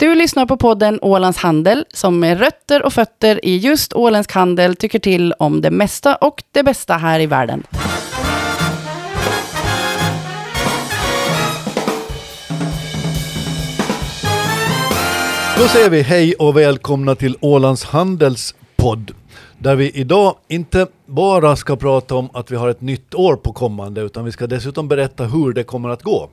Du lyssnar på podden Ålands Handel som med rötter och fötter i just åländsk handel tycker till om det mesta och det bästa här i världen. Då säger vi hej och välkomna till Ålands Handels podd. Där vi idag inte bara ska prata om att vi har ett nytt år på kommande utan vi ska dessutom berätta hur det kommer att gå.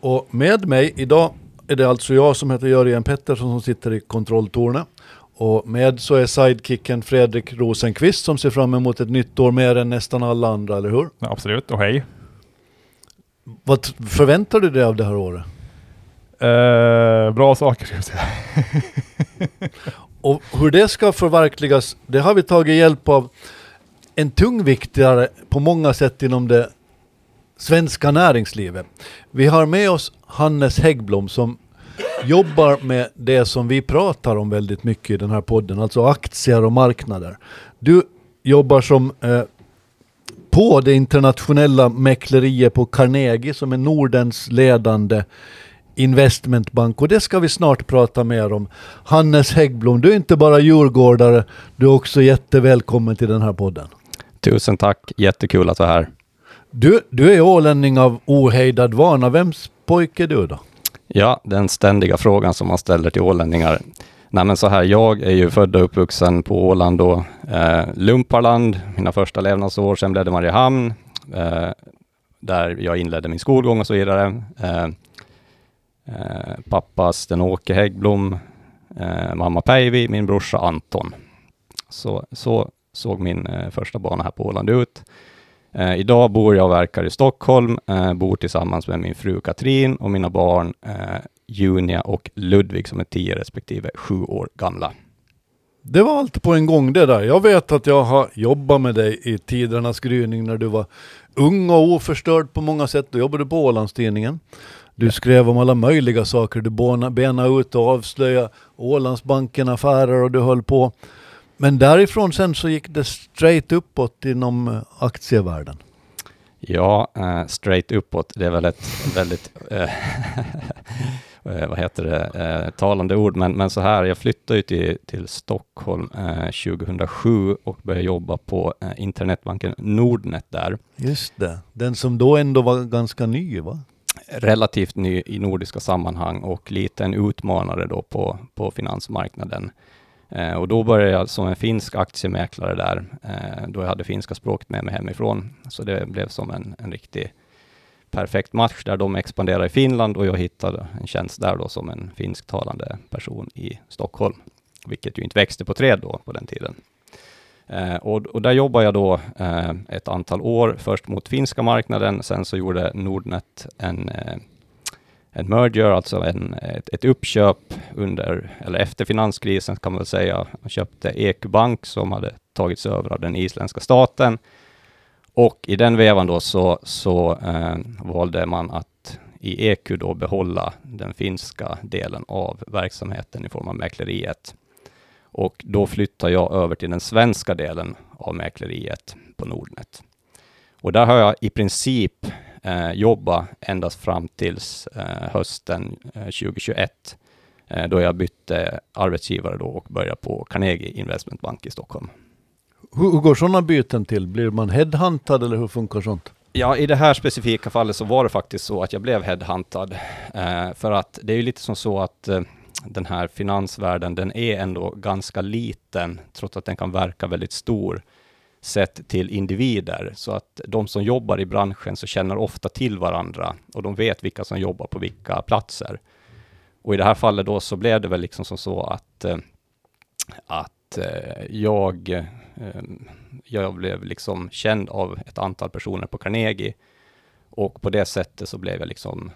Och med mig idag är det alltså jag som heter Jörgen Pettersson som sitter i kontrolltornet. Och med så är sidekicken Fredrik Rosenqvist som ser fram emot ett nytt år mer än nästan alla andra, eller hur? Ja, absolut, och hej. Vad förväntar du dig av det här året? Eh, bra saker ska jag säga. Och hur det ska förverkligas, det har vi tagit hjälp av en tungviktare på många sätt inom det svenska näringslivet. Vi har med oss Hannes Häggblom som jobbar med det som vi pratar om väldigt mycket i den här podden, alltså aktier och marknader. Du jobbar som eh, på det internationella mäkleriet på Carnegie som är Nordens ledande investmentbank och det ska vi snart prata mer om. Hannes Häggblom, du är inte bara djurgårdare, du är också jättevälkommen till den här podden. Tusen tack, jättekul att vara här. Du, du är ålänning av ohejdad vana, vems pojke är du då? Ja, den ständiga frågan som man ställer till ålänningar. Nej men så här, jag är ju född och uppvuxen på Åland då, eh, Lumparland, mina första levnadsår, sen blev det Mariehamn, eh, där jag inledde min skolgång och så vidare. Eh, eh, pappa Sten-Åke Häggblom, eh, mamma Päivi, min brorsa Anton. Så, så såg min eh, första bana här på Åland ut. Eh, idag bor jag och verkar i Stockholm, eh, bor tillsammans med min fru Katrin och mina barn eh, Junia och Ludvig som är tio respektive sju år gamla. Det var allt på en gång det där. Jag vet att jag har jobbat med dig i tidernas gryning när du var ung och oförstörd på många sätt. Då jobbade du på Ålandstidningen. Du skrev om alla möjliga saker. Du benade ut och avslöjade Ålandsbanken affärer och du höll på. Men därifrån sen så gick det straight uppåt inom eh, aktievärlden. Ja, eh, straight uppåt, det är väl ett väldigt, eh, vad heter det, talande ord, men, men så här, jag flyttade ju till, till Stockholm 2007 och började jobba på internetbanken Nordnet där. Just det, den som då ändå var ganska ny va? Relativt ny i nordiska sammanhang och lite en utmanare då på, på finansmarknaden. Eh, och då började jag som en finsk aktiemäklare där, eh, då jag hade finska språket med mig hemifrån. Så det blev som en, en riktig perfekt match där de expanderade i Finland och jag hittade en tjänst där då som en finsktalande person i Stockholm, vilket ju inte växte på träd då på den tiden. Eh, och, och, där jobbade jag då eh, ett antal år, först mot finska marknaden, sen så gjorde Nordnet en eh, en merger, alltså en, ett, ett, uppköp under, eller efter finanskrisen kan man väl säga. Man köpte EQ Bank som hade tagits över av den isländska staten. Och i den vevan då så, så eh, valde man att i EQ då behålla den finska delen av verksamheten i form av mäkleriet. Och då flyttar jag över till den svenska delen av mäkleriet på Nordnet. Och där har jag i princip jobba endast fram tills eh, hösten 2021, eh, eh, då jag bytte arbetsgivare då och började på Carnegie Investment Bank i Stockholm. Hur, hur går sådana byten till? Blir man headhuntad eller hur funkar sånt? Ja, i det här specifika fallet så var det faktiskt så att jag blev headhuntad. Eh, för att det är ju lite som så att eh, den här finansvärlden, den är ändå ganska liten, trots att den kan verka väldigt stor sett till individer, så att de som jobbar i branschen så känner ofta till varandra och de vet vilka som jobbar på vilka platser. Och i det här fallet då så blev det väl liksom som så att, eh, att eh, jag, eh, jag blev liksom känd av ett antal personer på Carnegie och på det sättet så blev jag liksom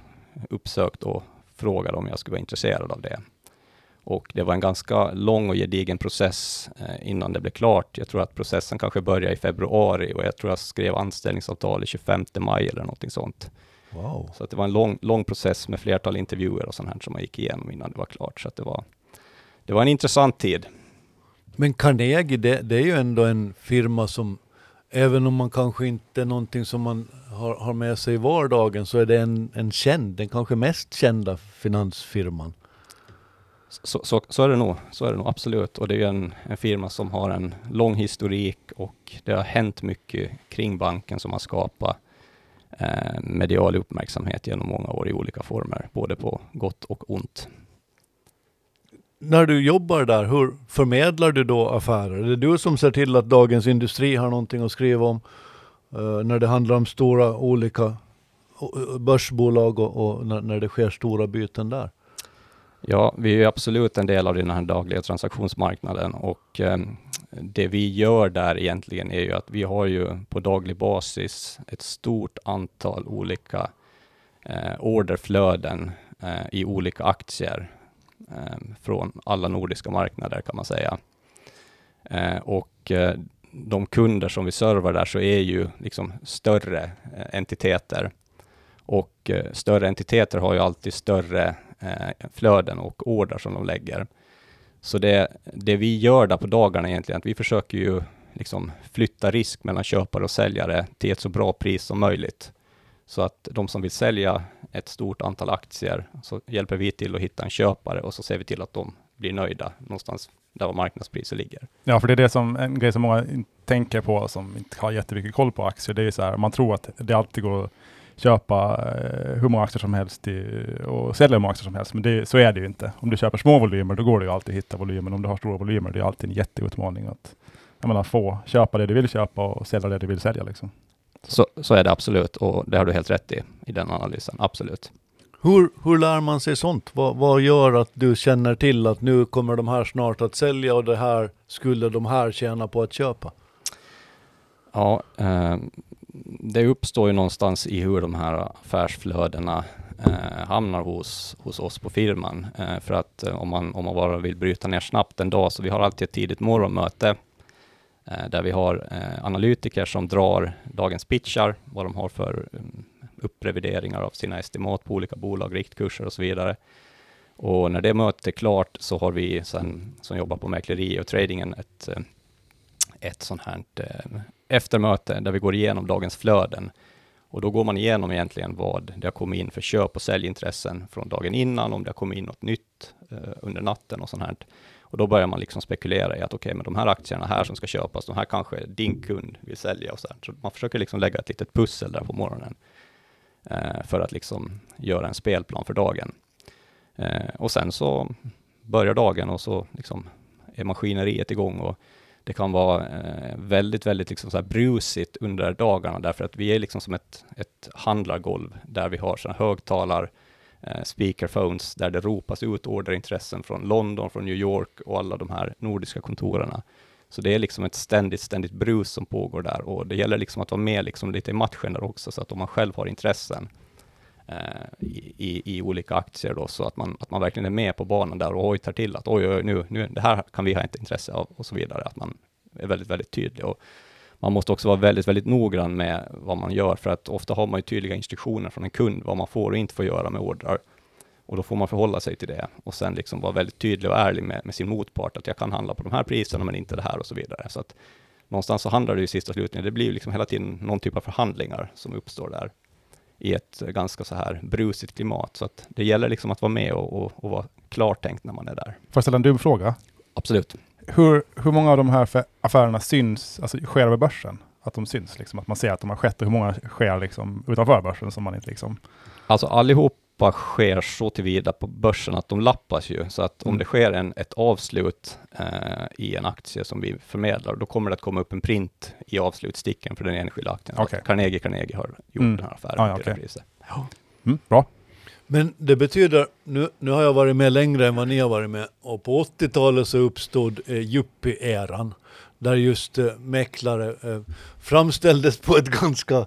uppsökt och frågade om jag skulle vara intresserad av det. Och det var en ganska lång och gedigen process eh, innan det blev klart. Jag tror att processen kanske började i februari och jag tror jag skrev anställningsavtal i 25 maj eller någonting sånt. Wow. Så det var en lång, lång process med flertal intervjuer och sånt här som man gick igenom innan det var klart. Så det var, det var en intressant tid. Men Carnegie, det, det är ju ändå en firma som, även om man kanske inte är någonting som man har, har med sig i vardagen, så är det en, en känd, den kanske mest kända finansfirman. Så, så, så är det nog, så är det nog absolut. Och det är en, en firma som har en lång historik och det har hänt mycket kring banken som har skapat eh, medial uppmärksamhet genom många år i olika former, både på gott och ont. När du jobbar där, hur förmedlar du då affärer? Är det du som ser till att Dagens Industri har någonting att skriva om eh, när det handlar om stora olika eh, börsbolag och, och när, när det sker stora byten där? Ja, vi är absolut en del av den här dagliga transaktionsmarknaden och eh, det vi gör där egentligen är ju att vi har ju på daglig basis ett stort antal olika eh, orderflöden eh, i olika aktier ehm, från alla nordiska marknader kan man säga. Eh, och eh, de kunder som vi servar där så är ju liksom större eh, entiteter och större entiteter har ju alltid större Eh, flöden och order som de lägger. Så det, det vi gör där på dagarna egentligen, att vi försöker ju liksom flytta risk mellan köpare och säljare till ett så bra pris som möjligt. Så att de som vill sälja ett stort antal aktier, så hjälper vi till att hitta en köpare och så ser vi till att de blir nöjda någonstans där marknadspriset ligger. Ja, för det är det som, en grej som många tänker på som inte har jättemycket koll på aktier. Det är så här, man tror att det alltid går att köpa eh, hur många aktier som helst i, och sälja hur många aktier som helst. Men det, så är det ju inte. Om du köper små volymer, då går det ju alltid att hitta volymer. Om du har stora volymer, det är alltid en jätteutmaning att jag menar, få köpa det du vill köpa och sälja det du vill sälja. Liksom. Så, så är det absolut och det har du helt rätt i, i den analysen. Absolut. Hur, hur lär man sig sånt? Vad, vad gör att du känner till att nu kommer de här snart att sälja och det här skulle de här tjäna på att köpa? Ja, eh, det uppstår ju någonstans i hur de här affärsflödena eh, hamnar hos, hos oss på firman. Eh, för att eh, om, man, om man bara vill bryta ner snabbt en dag, så vi har alltid ett tidigt morgonmöte eh, där vi har eh, analytiker som drar dagens pitchar, vad de har för um, upprevideringar av sina estimat på olika bolag, riktkurser och så vidare. Och när det mötet är klart så har vi sen, som jobbar på mäkleri och tradingen ett, eh, ett sånt här eh, eftermöte där vi går igenom dagens flöden. Och då går man igenom egentligen vad det har kommit in för köp och säljintressen från dagen innan, om det har kommit in något nytt eh, under natten och sånt här. Och då börjar man liksom spekulera i att okej, okay, men de här aktierna här som ska köpas, de här kanske din kund vill sälja och så här. Så man försöker liksom lägga ett litet pussel där på morgonen eh, för att liksom göra en spelplan för dagen. Eh, och sen så börjar dagen och så liksom är maskineriet igång och det kan vara eh, väldigt, väldigt liksom så här brusigt under dagarna, därför att vi är liksom som ett, ett handlargolv, där vi har såna högtalar, eh, speakerphones, där det ropas ut orderintressen från London, från New York och alla de här nordiska kontorerna. Så det är liksom ett ständigt, ständigt brus som pågår där och det gäller liksom att vara med liksom lite i matchen där också, så att om man själv har intressen Eh, i, i, i, olika aktier då, så att man, att man verkligen är med på banan där och hojtar till att oj, oj, nu, nu, det här kan vi ha ett intresse av och så vidare, att man är väldigt, väldigt tydlig. Och man måste också vara väldigt, väldigt noggrann med vad man gör, för att ofta har man ju tydliga instruktioner från en kund, vad man får och inte får göra med ordrar. Och då får man förhålla sig till det och sen liksom vara väldigt tydlig och ärlig med, med sin motpart, att jag kan handla på de här priserna, men inte det här och så vidare. Så att någonstans så handlar det i sista slutningen, det blir ju liksom hela tiden någon typ av förhandlingar som uppstår där i ett ganska så här brusigt klimat. Så att det gäller liksom att vara med och, och, och vara klartänkt när man är där. Får jag ställa en dum fråga? Absolut. Hur, hur många av de här affärerna syns, alltså sker över börsen? Att de syns, liksom, att man ser att de har skett och hur många sker liksom utanför börsen som man inte liksom... Alltså allihopa sker så tillvida på börsen att de lappas ju, så att om mm. det sker en, ett avslut eh, i en aktie som vi förmedlar, då kommer det att komma upp en print i avslutsticken för den enskilda aktien. Okay. Carnegie Carnegie har gjort mm. den här affären. Ah, ja, okay. ja. Mm, bra. Men det betyder, nu, nu har jag varit med längre än vad ni har varit med och på 80-talet så uppstod eh, yuppie-eran där just eh, mäklare eh, framställdes på ett ganska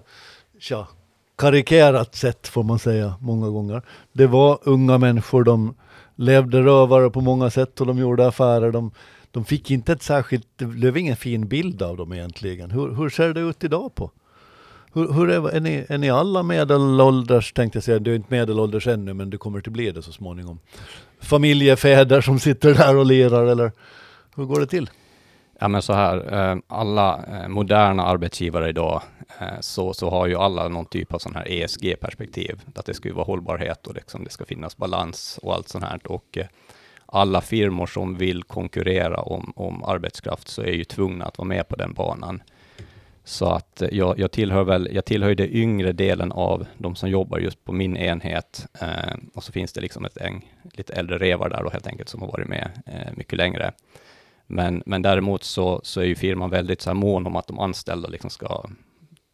tja, karikerat sätt får man säga många gånger. Det var unga människor, de levde rövare på många sätt och de gjorde affärer. De, de fick inte ett särskilt, det blev ingen fin bild av dem egentligen. Hur, hur ser det ut idag på? Hur, hur är, är, ni, är ni alla medelålders, tänkte jag säga, du är inte medelålders ännu men du kommer till bli det så småningom. Familjefäder som sitter där och lirar eller hur går det till? Ja men så här, eh, alla eh, moderna arbetsgivare idag, eh, så, så har ju alla någon typ av sån här ESG-perspektiv, att det ska ju vara hållbarhet och liksom det ska finnas balans och allt sånt här. Och alla firmor som vill konkurrera om, om arbetskraft så är ju tvungna att vara med på den banan. Så att jag, jag tillhör väl, jag tillhör den yngre delen av de som jobbar just på min enhet. Eh, och så finns det liksom ett gäng lite äldre revar där då helt enkelt som har varit med eh, mycket längre. Men, men däremot så, så är ju firman väldigt så här mån om att de anställda liksom ska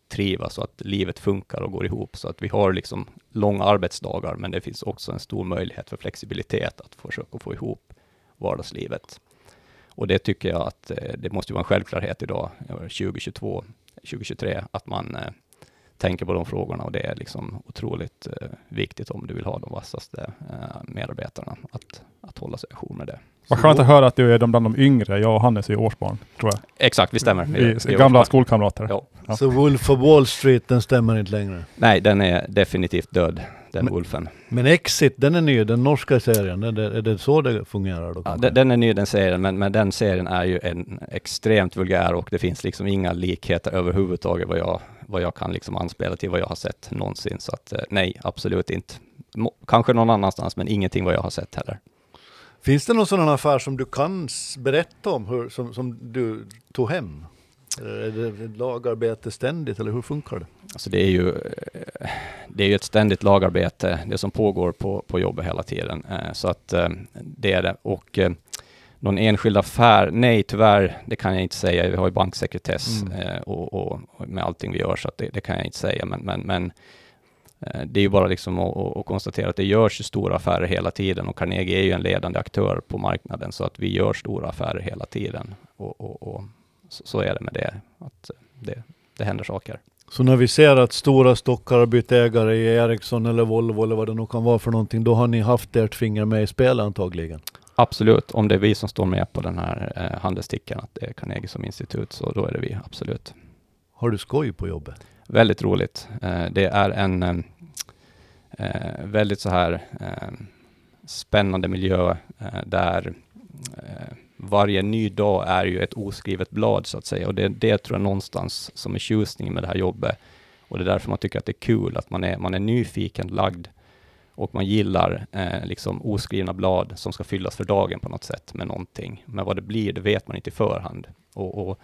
trivas och att livet funkar och går ihop. Så att vi har liksom långa arbetsdagar, men det finns också en stor möjlighet för flexibilitet att försöka få ihop vardagslivet. Och det tycker jag att eh, det måste vara en självklarhet idag, eh, 2022, 2023, att man eh, tänker på de frågorna och det är liksom otroligt eh, viktigt om du vill ha de vassaste eh, medarbetarna att, att hålla sig ajour med det. Vad skönt att höra att du är bland de yngre. Jag och Hannes är årsbarn, tror jag. Exakt, vi stämmer. Vi, vi gamla årsbarn. skolkamrater. Ja. Ja. Så Wolf of Wall Street, den stämmer inte längre? Nej, den är definitivt död, den men, Wolfen. Men Exit, den är ny, den norska serien, är det, är det så det fungerar då? Ja, den, den, är ny den serien, men, men den serien är ju en extremt vulgär och det finns liksom inga likheter överhuvudtaget vad jag, vad jag kan liksom anspela till vad jag har sett någonsin. Så att eh, nej, absolut inte. Må, kanske någon annanstans, men ingenting vad jag har sett heller. Finns det någon sån affär som du kan berätta om, hur, som, som du tog hem? Är det lagarbete ständigt eller hur funkar det? Alltså det är ju eh, det är ju ett ständigt lagarbete, det som pågår på, på jobbet hela tiden. Eh, så att eh, det är det. Och någon enskild affär, nej tyvärr, det kan jag inte säga. Vi har ju banksekretess mm. och, och, och, med allting vi gör, så att det, det, kan jag inte säga. Men, men, men det är ju bara liksom att, att konstatera att det görs stora affärer hela tiden och Carnegie är ju en ledande aktör på marknaden, så att vi gör stora affärer hela tiden. Och, och, och så, så, är det med det, att det, det händer saker. Så när vi ser att stora stockar har bytt ägare i Ericsson eller Volvo eller vad det nu kan vara för någonting, då har ni haft ert finger med i spelet antagligen? Absolut, om det är vi som står med på den här eh, handelstickan, att det är Carnegie som institut, så då är det vi, absolut. Har du skoj på jobbet? Väldigt roligt. Eh, det är en eh, eh, väldigt så här eh, spännande miljö eh, där eh, varje ny dag är ju ett oskrivet blad så att säga och det, det tror jag någonstans som är tjusningen med det här jobbet. Och det är därför man tycker att det är kul, att man är, man är nyfiken lagd och man gillar eh, liksom oskrivna blad som ska fyllas för dagen på något sätt med någonting. Men vad det blir, det vet man inte i förhand. Och, och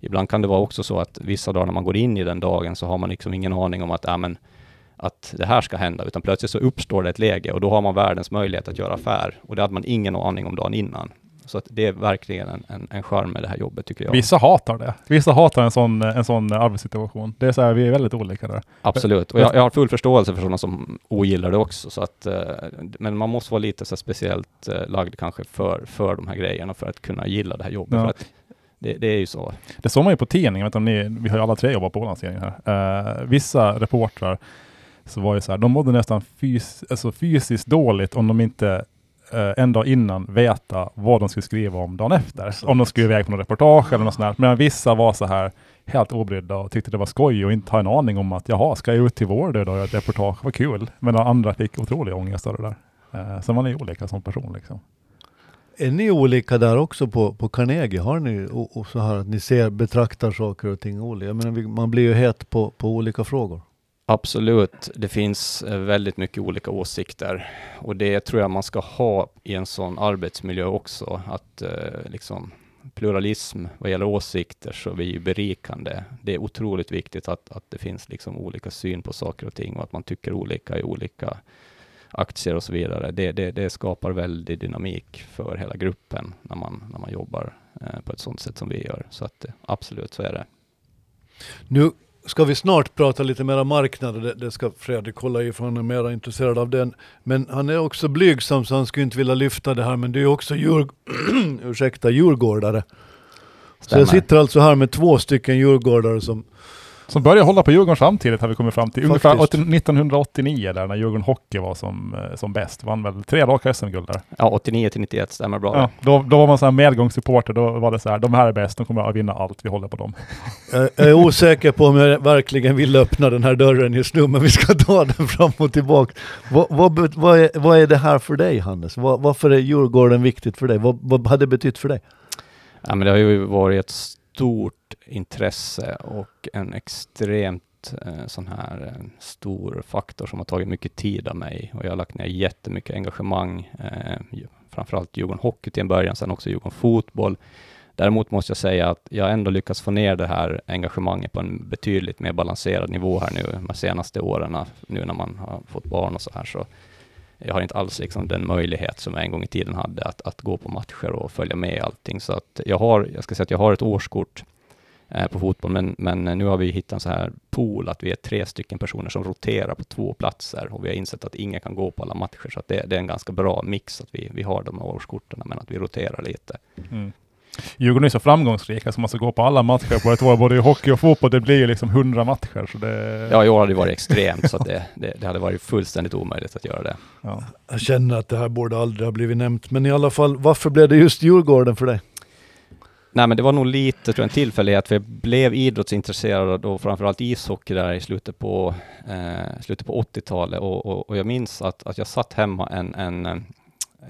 ibland kan det vara också så att vissa dagar när man går in i den dagen så har man liksom ingen aning om att, äh, men, att det här ska hända, utan plötsligt så uppstår det ett läge och då har man världens möjlighet att göra affär. Och det hade man ingen aning om dagen innan. Så att det är verkligen en, en, en charm med det här jobbet tycker jag. Vissa hatar det. Vissa hatar en sån, en sån arbetssituation. Det är så här, vi är väldigt olika där. Absolut, och jag, jag har full förståelse för sådana som ogillar det också. Så att, eh, men man måste vara lite så speciellt eh, lagd kanske för, för de här grejerna för att kunna gilla det här jobbet. Ja. Det, det, är ju så. Det såg man ju på tidningen, vet ni, vi har ju alla tre jobbat på Ålandstidningen här. Uh, vissa reportrar så var ju så här, de mådde nästan fys alltså fysiskt dåligt om de inte eh, en dag innan veta vad de skulle skriva om dagen efter. Om de skulle iväg på något reportage eller något sånt där. Medan vissa var så här helt obrydda och tyckte det var skoj och inte ha en aning om att jaha, ska jag ut till vår och göra ett reportage? Vad kul. Men andra fick otrolig ångest av det där. Eh, så man är olika som person liksom. Är ni olika där också på, på Carnegie? Har ni och, och så här att ni ser, betraktar saker och ting olika? Jag menar, man blir ju het på, på olika frågor. Absolut, det finns eh, väldigt mycket olika åsikter och det tror jag man ska ha i en sån arbetsmiljö också, att eh, liksom pluralism vad gäller åsikter så är ju berikande. Det är otroligt viktigt att, att det finns liksom olika syn på saker och ting och att man tycker olika i olika aktier och så vidare. Det, det, det skapar väldigt dynamik för hela gruppen när man, när man jobbar eh, på ett sådant sätt som vi gör. Så att eh, absolut så är det. Nu ska vi snart prata lite mera marknader, det, det ska Fredrik hålla i för han är mer intresserad av den. Men han är också blygsam så han skulle inte vilja lyfta det här men det är också djur, ursäkta, djurgårdare. Så jag sitter alltså här med två stycken djurgårdare som som började hålla på Djurgården samtidigt har vi kommit fram till. Ungefär 1989 där när Djurgården Hockey var som, eh, som bäst. Vann väl tre raka SM-guld där. Ja, 89 till 91 stämmer bra. Ja, då, då var man så här medgångssupporter. Då var det så här, de här är bäst, de kommer att vinna allt, vi håller på dem. Jag är osäker på om jag verkligen vill öppna den här dörren just nu, men vi ska ta den fram och tillbaka. Vad, vad, vad, är, vad är det här för dig Hannes? Var, varför är Djurgården viktigt för dig? Vad, vad hade det betytt för dig? Ja, men det har ju varit ett stort intresse och en extremt eh, sån här eh, stor faktor som har tagit mycket tid av mig och jag har lagt ner jättemycket engagemang. Eh, framförallt Djurgården Hockey till en början, sen också Djurgården Fotboll. Däremot måste jag säga att jag ändå lyckats få ner det här engagemanget på en betydligt mer balanserad nivå här nu de senaste åren, nu när man har fått barn och så här. Så jag har inte alls liksom den möjlighet som jag en gång i tiden hade att, att gå på matcher och följa med i allting. Så att jag har, jag ska säga att jag har ett årskort eh, på fotboll, men, men eh, nu har vi hittat en så här pool att vi är tre stycken personer som roterar på två platser och vi har insett att ingen kan gå på alla matcher, så att det, det är en ganska bra mix att vi, vi har de här årskorten, men att vi roterar lite. Mm. Djurgården är så framgångsrika så man ska gå på alla matcher på ett år, både i hockey och fotboll. Det blir ju liksom hundra matcher. Så det... Ja, i år hade det varit extremt, så att det, det, det, hade varit fullständigt omöjligt att göra det. Ja. Jag känner att det här borde aldrig ha blivit nämnt, men i alla fall, varför blev det just Djurgården för dig? Nej, men det var nog lite, tror jag, en tillfällighet, för jag blev idrottsintresserad och framförallt ishockey där i slutet på, eh, slutet på 80-talet och, och, och, jag minns att, att jag satt hemma en, en,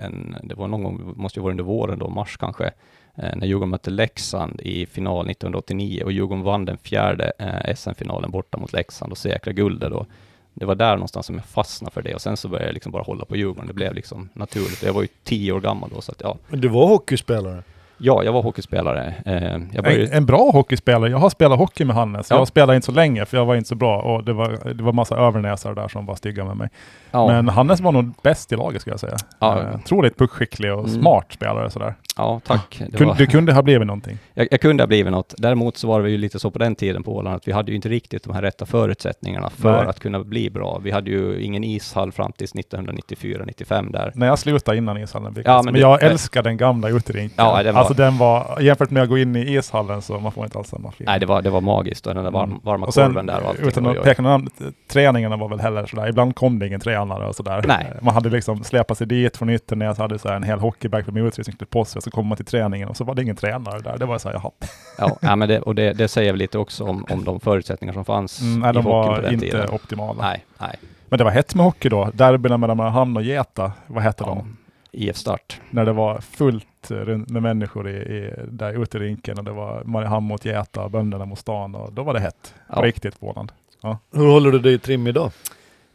en, det var någon gång, måste ju vara under våren då, mars kanske, när Djurgården mötte Leksand i final 1989 och Djurgården vann den fjärde eh, SM-finalen borta mot Leksand och säkra guldet då. Det var där någonstans som jag fastnade för det och sen så började jag liksom bara hålla på Djurgården. Det blev liksom naturligt. Jag var ju tio år gammal då så att ja. Men du var hockeyspelare? Ja, jag var hockeyspelare. Eh, jag började... en, en, bra hockeyspelare. Jag har spelat hockey med Hannes. Ja. Jag spelade inte så länge för jag var inte så bra och det var, det var massa övernäsare där som var stygga med mig. Ja. Men Hannes var nog bäst i laget skulle jag säga. Ja. Eh, otroligt puckskicklig och mm. smart spelare sådär. Ja, tack. Kunde, var... Du kunde ha blivit någonting. Jag, jag, kunde ha blivit något. Däremot så var det ju lite så på den tiden på Åland att vi hade ju inte riktigt de här rätta förutsättningarna för Nej. att kunna bli bra. Vi hade ju ingen ishall fram till 1994-95 där. Nej, jag slutade innan ishallen byggdes. Ja, men, men jag det, älskar den gamla uterinken. Ja, den var... Alltså den var, jämfört med att gå in i ishallen så man får inte alls samma feeling. Nej, det var, det var magiskt och den där varm, varma och sen, korven där och allting. Utan att peka någon träningarna var väl heller sådär, ibland kom det ingen tränare och sådär. Nej. Man hade liksom släpat sig dit från Ytternäs, hade så en hel hockeybag för utrustning på sig, så kom man till träningen och så var det ingen tränare där. Det var så här, jaha. Ja, ja men det, och det, det säger väl lite också om, om de förutsättningar som fanns mm, nej, i de var på den inte tiden. optimala. Nej, nej. Men det var hett med hockey då. Derbyna mellan Mariehamn och Geta, vad hette ja. de? IF Start. När det var fullt med människor i, i, där ute i rinken och det var Mariehamn mot Geta, bönderna mot stan och då var det hett. Ja. Riktigt på Åland. Ja. Hur håller du dig i trim idag?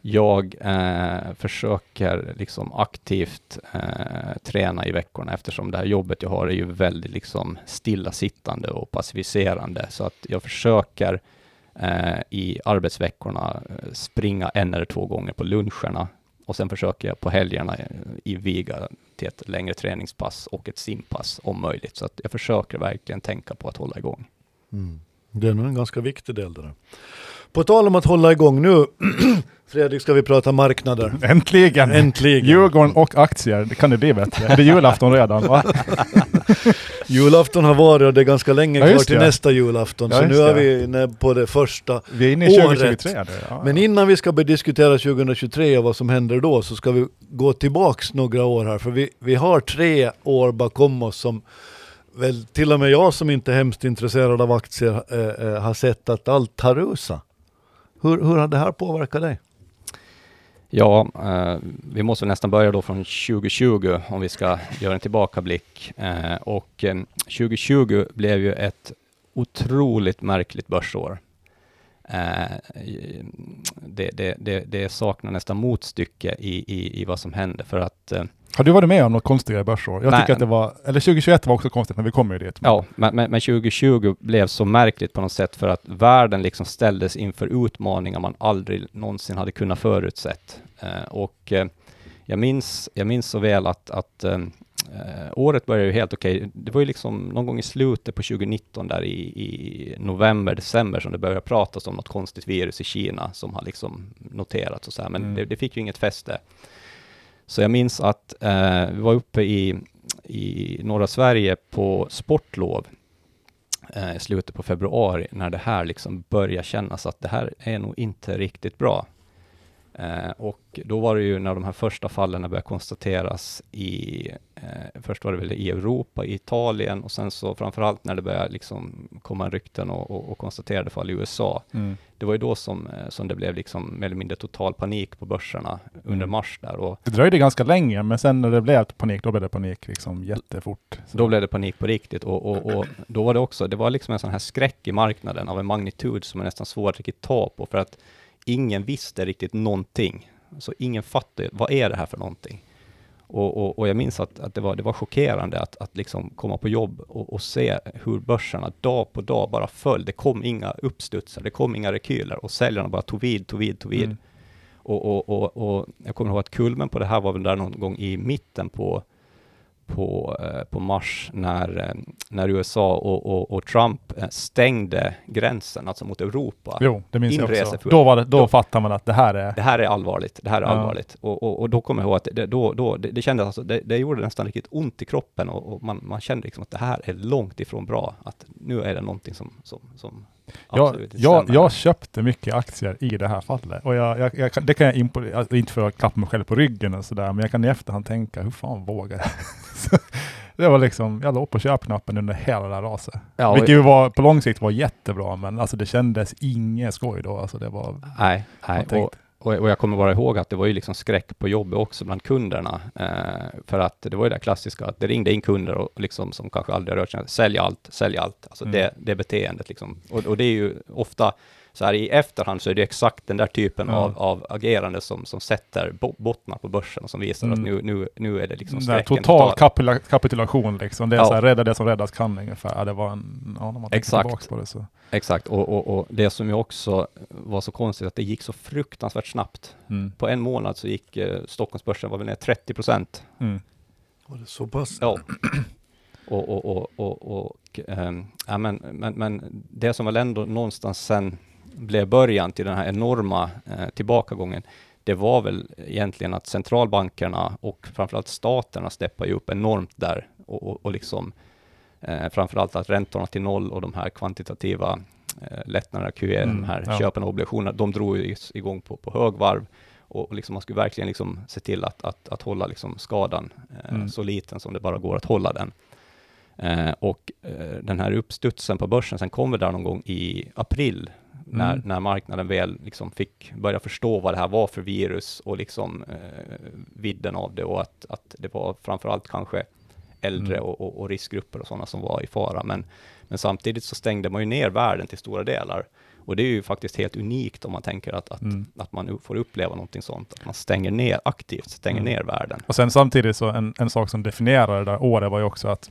Jag eh, försöker liksom aktivt eh, träna i veckorna eftersom det här jobbet jag har är ju väldigt liksom stillasittande och passiviserande. Så att jag försöker eh, i arbetsveckorna eh, springa en eller två gånger på luncherna och sen försöker jag på helgerna eh, i viga till ett längre träningspass och ett simpass om möjligt. Så att jag försöker verkligen tänka på att hålla igång. Mm. Det är nog en ganska viktig del där. På tal om att hålla igång nu, Fredrik ska vi prata marknader. Äntligen! Äntligen! Djurgården och aktier, det kan det bli bättre? Är det julafton redan? Va? julafton har varit och det är ganska länge ja, kvar till det. nästa julafton, ja, så nu är vi inne på det första Vi är inne i 2023. Året. Ja, Men innan vi ska diskutera 2023 och vad som händer då, så ska vi gå tillbaks några år här, för vi, vi har tre år bakom oss som väl till och med jag som inte är hemskt intresserad av aktier eh, eh, har sett att allt har rusat. Hur, hur har det här påverkat dig? Ja, eh, vi måste nästan börja då från 2020 om vi ska göra en tillbakablick. Eh, och eh, 2020 blev ju ett otroligt märkligt börsår. Eh, det, det, det, det, saknar nästan motstycke i, i, i vad som hände för att eh, har du varit med om något konstigare börsår? Jag Nej. tycker att det var, eller 2021 var också konstigt, men vi kommer ju dit. Ja, men, men, men 2020 blev så märkligt på något sätt för att världen liksom ställdes inför utmaningar man aldrig någonsin hade kunnat förutsett. Eh, och eh, jag, minns, jag minns så väl att, att eh, året började ju helt okej. Okay. Det var ju liksom någon gång i slutet på 2019 där i, i november, december som det började pratas om något konstigt virus i Kina som har liksom noterats och så här, men mm. det, det, fick ju inget fäste. Så jag minns att eh, vi var uppe i, i norra Sverige på sportlov eh, i slutet på februari när det här liksom börjar kännas att det här är nog inte riktigt bra. Eh, och då var det ju när de här första fallen började konstateras i, eh, först var det väl i Europa, i Italien och sen så framförallt när det började liksom komma rykten och, och, och konstaterade fall i USA. Mm. Det var ju då som, eh, som det blev liksom mer eller mindre total panik på börserna under mm. mars där. Och det dröjde ganska länge, men sen när det blev panik, då blev det panik liksom jättefort. Så. Då blev det panik på riktigt och, och, och då var det också, det var liksom en sån här skräck i marknaden av en magnitud som är nästan svår att riktigt ta på för att ingen visste riktigt någonting. Så ingen fattade, vad är det här för någonting? Och, och, och jag minns att, att det, var, det var chockerande att, att liksom komma på jobb och, och se hur börserna dag på dag bara föll. Det kom inga uppstudsar, det kom inga rekyler och säljarna bara tog vid, tog vid, tog vid. Mm. Och, jag kommer ihåg att kulmen på det här var väl där någon gång i mitten på, på, eh, på mars när, eh, när USA och, och, och Trump eh, stängde gränsen, alltså mot Europa. Jo, det minns jag också. Då, var det, då, Då- fattar man att det här är... Det här är allvarligt, det här är Ja. allvarligt. Och, och, och då kommer jag ihåg att det, då, då, det, det kändes alltså, det, det gjorde nästan riktigt ont i kroppen och, man, man kände liksom att det här är långt ifrån bra. Att nu är det någonting som, som, som absolut jag, stämmer. jag köpte mycket aktier i det här fallet. Och jag, jag, jag, det kan jag impo- alltså, inte för att klappa mig själv på ryggen och sådär, men jag kan i efterhand tänka, hur fan vågar jag? Det var liksom, jag låg på köpknappen under hela det här raset. Ja, Vilket ju var, på lång sikt var jättebra, men alltså det kändes inget skoj då. Alltså det var... Nej, nej. Och, och, jag kommer bara ihåg att det var ju liksom skräck på jobbet också bland kunderna. Eh, för att det var ju det klassiska, att det ringde in kunder och liksom som kanske aldrig rört sig, sälj allt, sälj allt. Alltså Mm. det, det beteendet liksom. Och, och det är ju ofta, så här i efterhand så är det exakt den där typen Ja. av, av agerande som, som sätter bo, bottnar på börsen och som visar att Mm. nu, nu, nu är det liksom Den total kapitula- kapitulation liksom. Det är Ja. så här, rädda det som räddas kan ungefär. Ja, det var en, ja, när man Exakt. på det så. Exakt, och, och, och det som ju också var så konstigt, att det gick så fruktansvärt snabbt. Mm. På en månad så gick eh, Stockholmsbörsen var väl ner 30 procent. Mm. Var det så pass? Ja. Och, och, och, och, och ehm, ja, men, men, men det som väl ändå någonstans sen blev början till den här enorma eh, tillbakagången, det var väl egentligen att centralbankerna och framförallt staterna steppade upp enormt där och, och, och liksom eh, framförallt att räntorna till noll och de här kvantitativa eh, lättnaderna, QE, Mm, de här ja. köpen av obligationer, de drog ju igång på, på högvarv och liksom man skulle verkligen liksom se till att, att, att hålla liksom skadan eh, Mm. så liten som det bara går att hålla den. Eh, och eh, den här uppstudsen på börsen sen kommer där någon gång i april, när, Mm. när marknaden väl liksom fick börja förstå vad det här var för virus och liksom eh, vidden av det och att, att det var framförallt kanske äldre Mm. och, och, och riskgrupper och sådana som var i fara. Men, men samtidigt så stängde man ju ner världen till stora delar. Och det är ju faktiskt helt unikt om man tänker att, att, Mm. att man får uppleva någonting sånt, att man stänger ner aktivt, stänger Mm. ner världen. Och sen samtidigt så en, en sak som definierade det där året var ju också att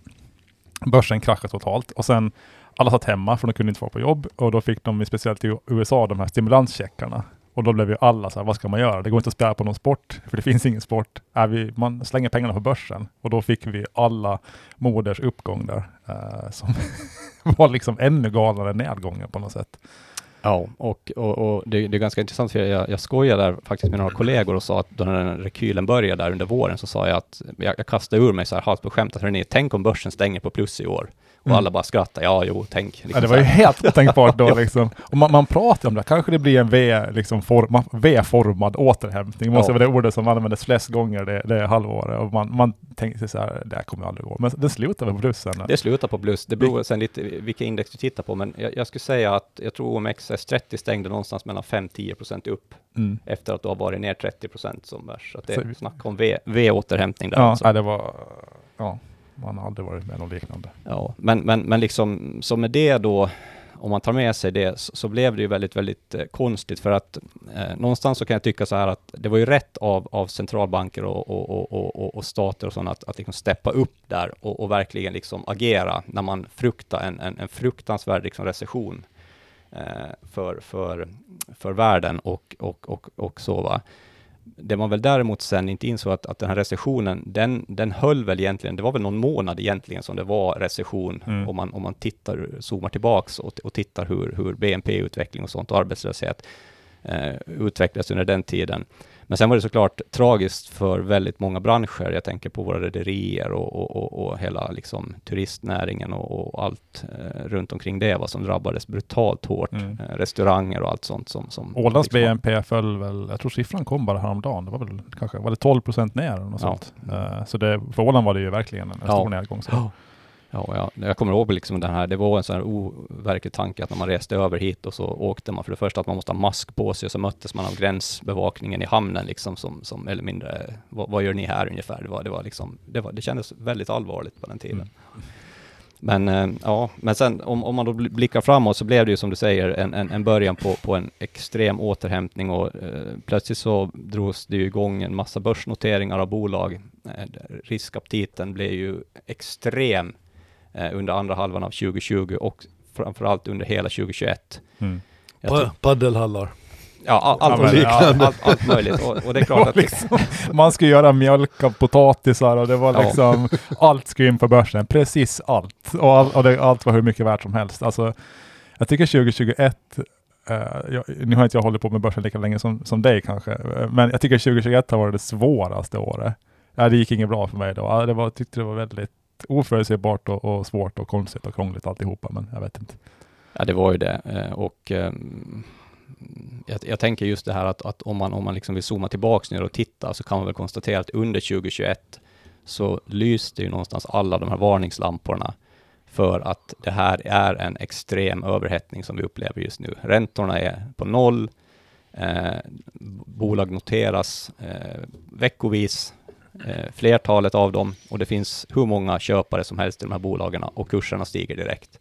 börsen kraschade totalt och sen alla satt hemma för de kunde inte vara på jobb och då fick de, speciellt i USA, de här stimulanscheckarna. Och då blev ju alla så här, vad ska man göra? Det går inte att spela på någon sport, för det finns ingen sport. Är vi, man slänger pengarna på börsen. Och då fick vi alla moders uppgång där, eh, som var liksom ännu galnare än nedgången på något sätt. Ja, och, och, och det, det är ganska intressant för jag, jag skojade där faktiskt med några kollegor och sa att då när den rekylen började där under våren så sa jag att jag, jag kastade ur mig så här halvt på skämt att hörni, tänk om börsen stänger på plus i år. Och Mm. alla bara skrattade, ja jo, tänk. Ja, liksom det så var ju helt otänkbart då liksom. Och man, man pratar om det, kanske det blir en liksom forma, V-formad återhämtning. Det måste Ja. vara det ordet som användes flest gånger det, det halvåret. Och man, man tänkte sig så här, det här kommer aldrig gå. Men det slutar på plus sen. Det slutar på plus. Det beror sen lite vilka index du tittar på, men jag, jag skulle säga att jag tror OMXS30 stängde någonstans mellan 5-10% upp Mm. efter att du har varit ner 30% som värst. Så att det är snack om V-återhämtning där. Ja, alltså. nej, det var... Ja, man har aldrig varit med om liknande. Ja, men, men, men liksom, så med det då, om man tar med sig det, så, så blev det ju väldigt, väldigt eh, konstigt för att eh, någonstans så kan jag tycka så här att det var ju rätt av, av centralbanker och, och, och, och, och, och stater och sådana att, att liksom steppa upp där och, och verkligen liksom agera när man fruktar en, en, en fruktansvärd liksom recession eh, för, för, för världen och, och, och, och så va. Det man väl däremot sen inte insåg att, att den här recessionen, den, den höll väl egentligen, det var väl någon månad egentligen som det var recession, Mm. om, man, om man tittar, zoomar tillbaks och, och tittar hur, hur BNP-utveckling och sånt och arbetslöshet eh, utvecklades under den tiden. Men sen var det såklart tragiskt för väldigt många branscher. Jag tänker på våra rederier och, och, och, och hela liksom, turistnäringen och, allt eh, runt omkring det, vad som drabbades brutalt hårt. Mm. Eh, restauranger och allt sånt som... som Ålands liksom- BNP föll väl, jag tror siffran kom bara häromdagen. Det var väl kanske, var det 12 procent ner eller något Ja. sånt. Eh, så det, för Åland var det ju verkligen en, en Ja. stor nedgång. Så. Ja. Ja, ja, jag kommer ihåg liksom den här, det var en sån här overklig tanke att när man reste över hit och så åkte man för det första att man måste ha mask på sig och så möttes man av gränsbevakningen i hamnen liksom som, som eller mindre, vad, vad gör ni här ungefär? Det var, det var liksom, det var, det kändes väldigt allvarligt på den tiden. Mm. Men eh, ja, men sen om, om man då bl- blickar framåt så blev det ju som du säger en, en, en början på, på en extrem återhämtning och eh, plötsligt så drogs det ju igång en massa börsnoteringar av bolag. Eh, riskaptiten blev ju extrem under andra halvan av 2020 och framförallt under hela 2021. Mm. Jag tror- Pa- Paddelhallar. Ja, all, allt, Ja, men- allt, allt, allt möjligt. Och, och det är klart att... liksom, man skulle göra mjölk av potatisar och det var Ja. liksom, allt skulle in på börsen. Precis allt. Och, all, och det, allt var hur mycket värt som helst. Alltså, jag tycker 2021, eh, jag, nu har inte jag hållit på med börsen lika länge som, som dig kanske, eh, men jag tycker 2021 har varit det svåraste året. Ja, det gick inget bra för mig då. Ja, det var, tyckte det var väldigt oförutsägbart och, och svårt och konstigt och krångligt alltihopa, men jag vet inte. Ja, det var ju det. Eh, och ehm, jag, jag tänker just det här att, att om man, om man liksom vill zooma tillbaks ner och titta så kan man väl konstatera att under 2021 så lyste ju någonstans alla de här varningslamporna för att det här är en extrem överhettning som vi upplever just nu. Räntorna är på noll, eh, bolag noteras eh, veckovis, eh, flertalet av dem, och det finns hur många köpare som helst i de här bolagen och kurserna stiger direkt.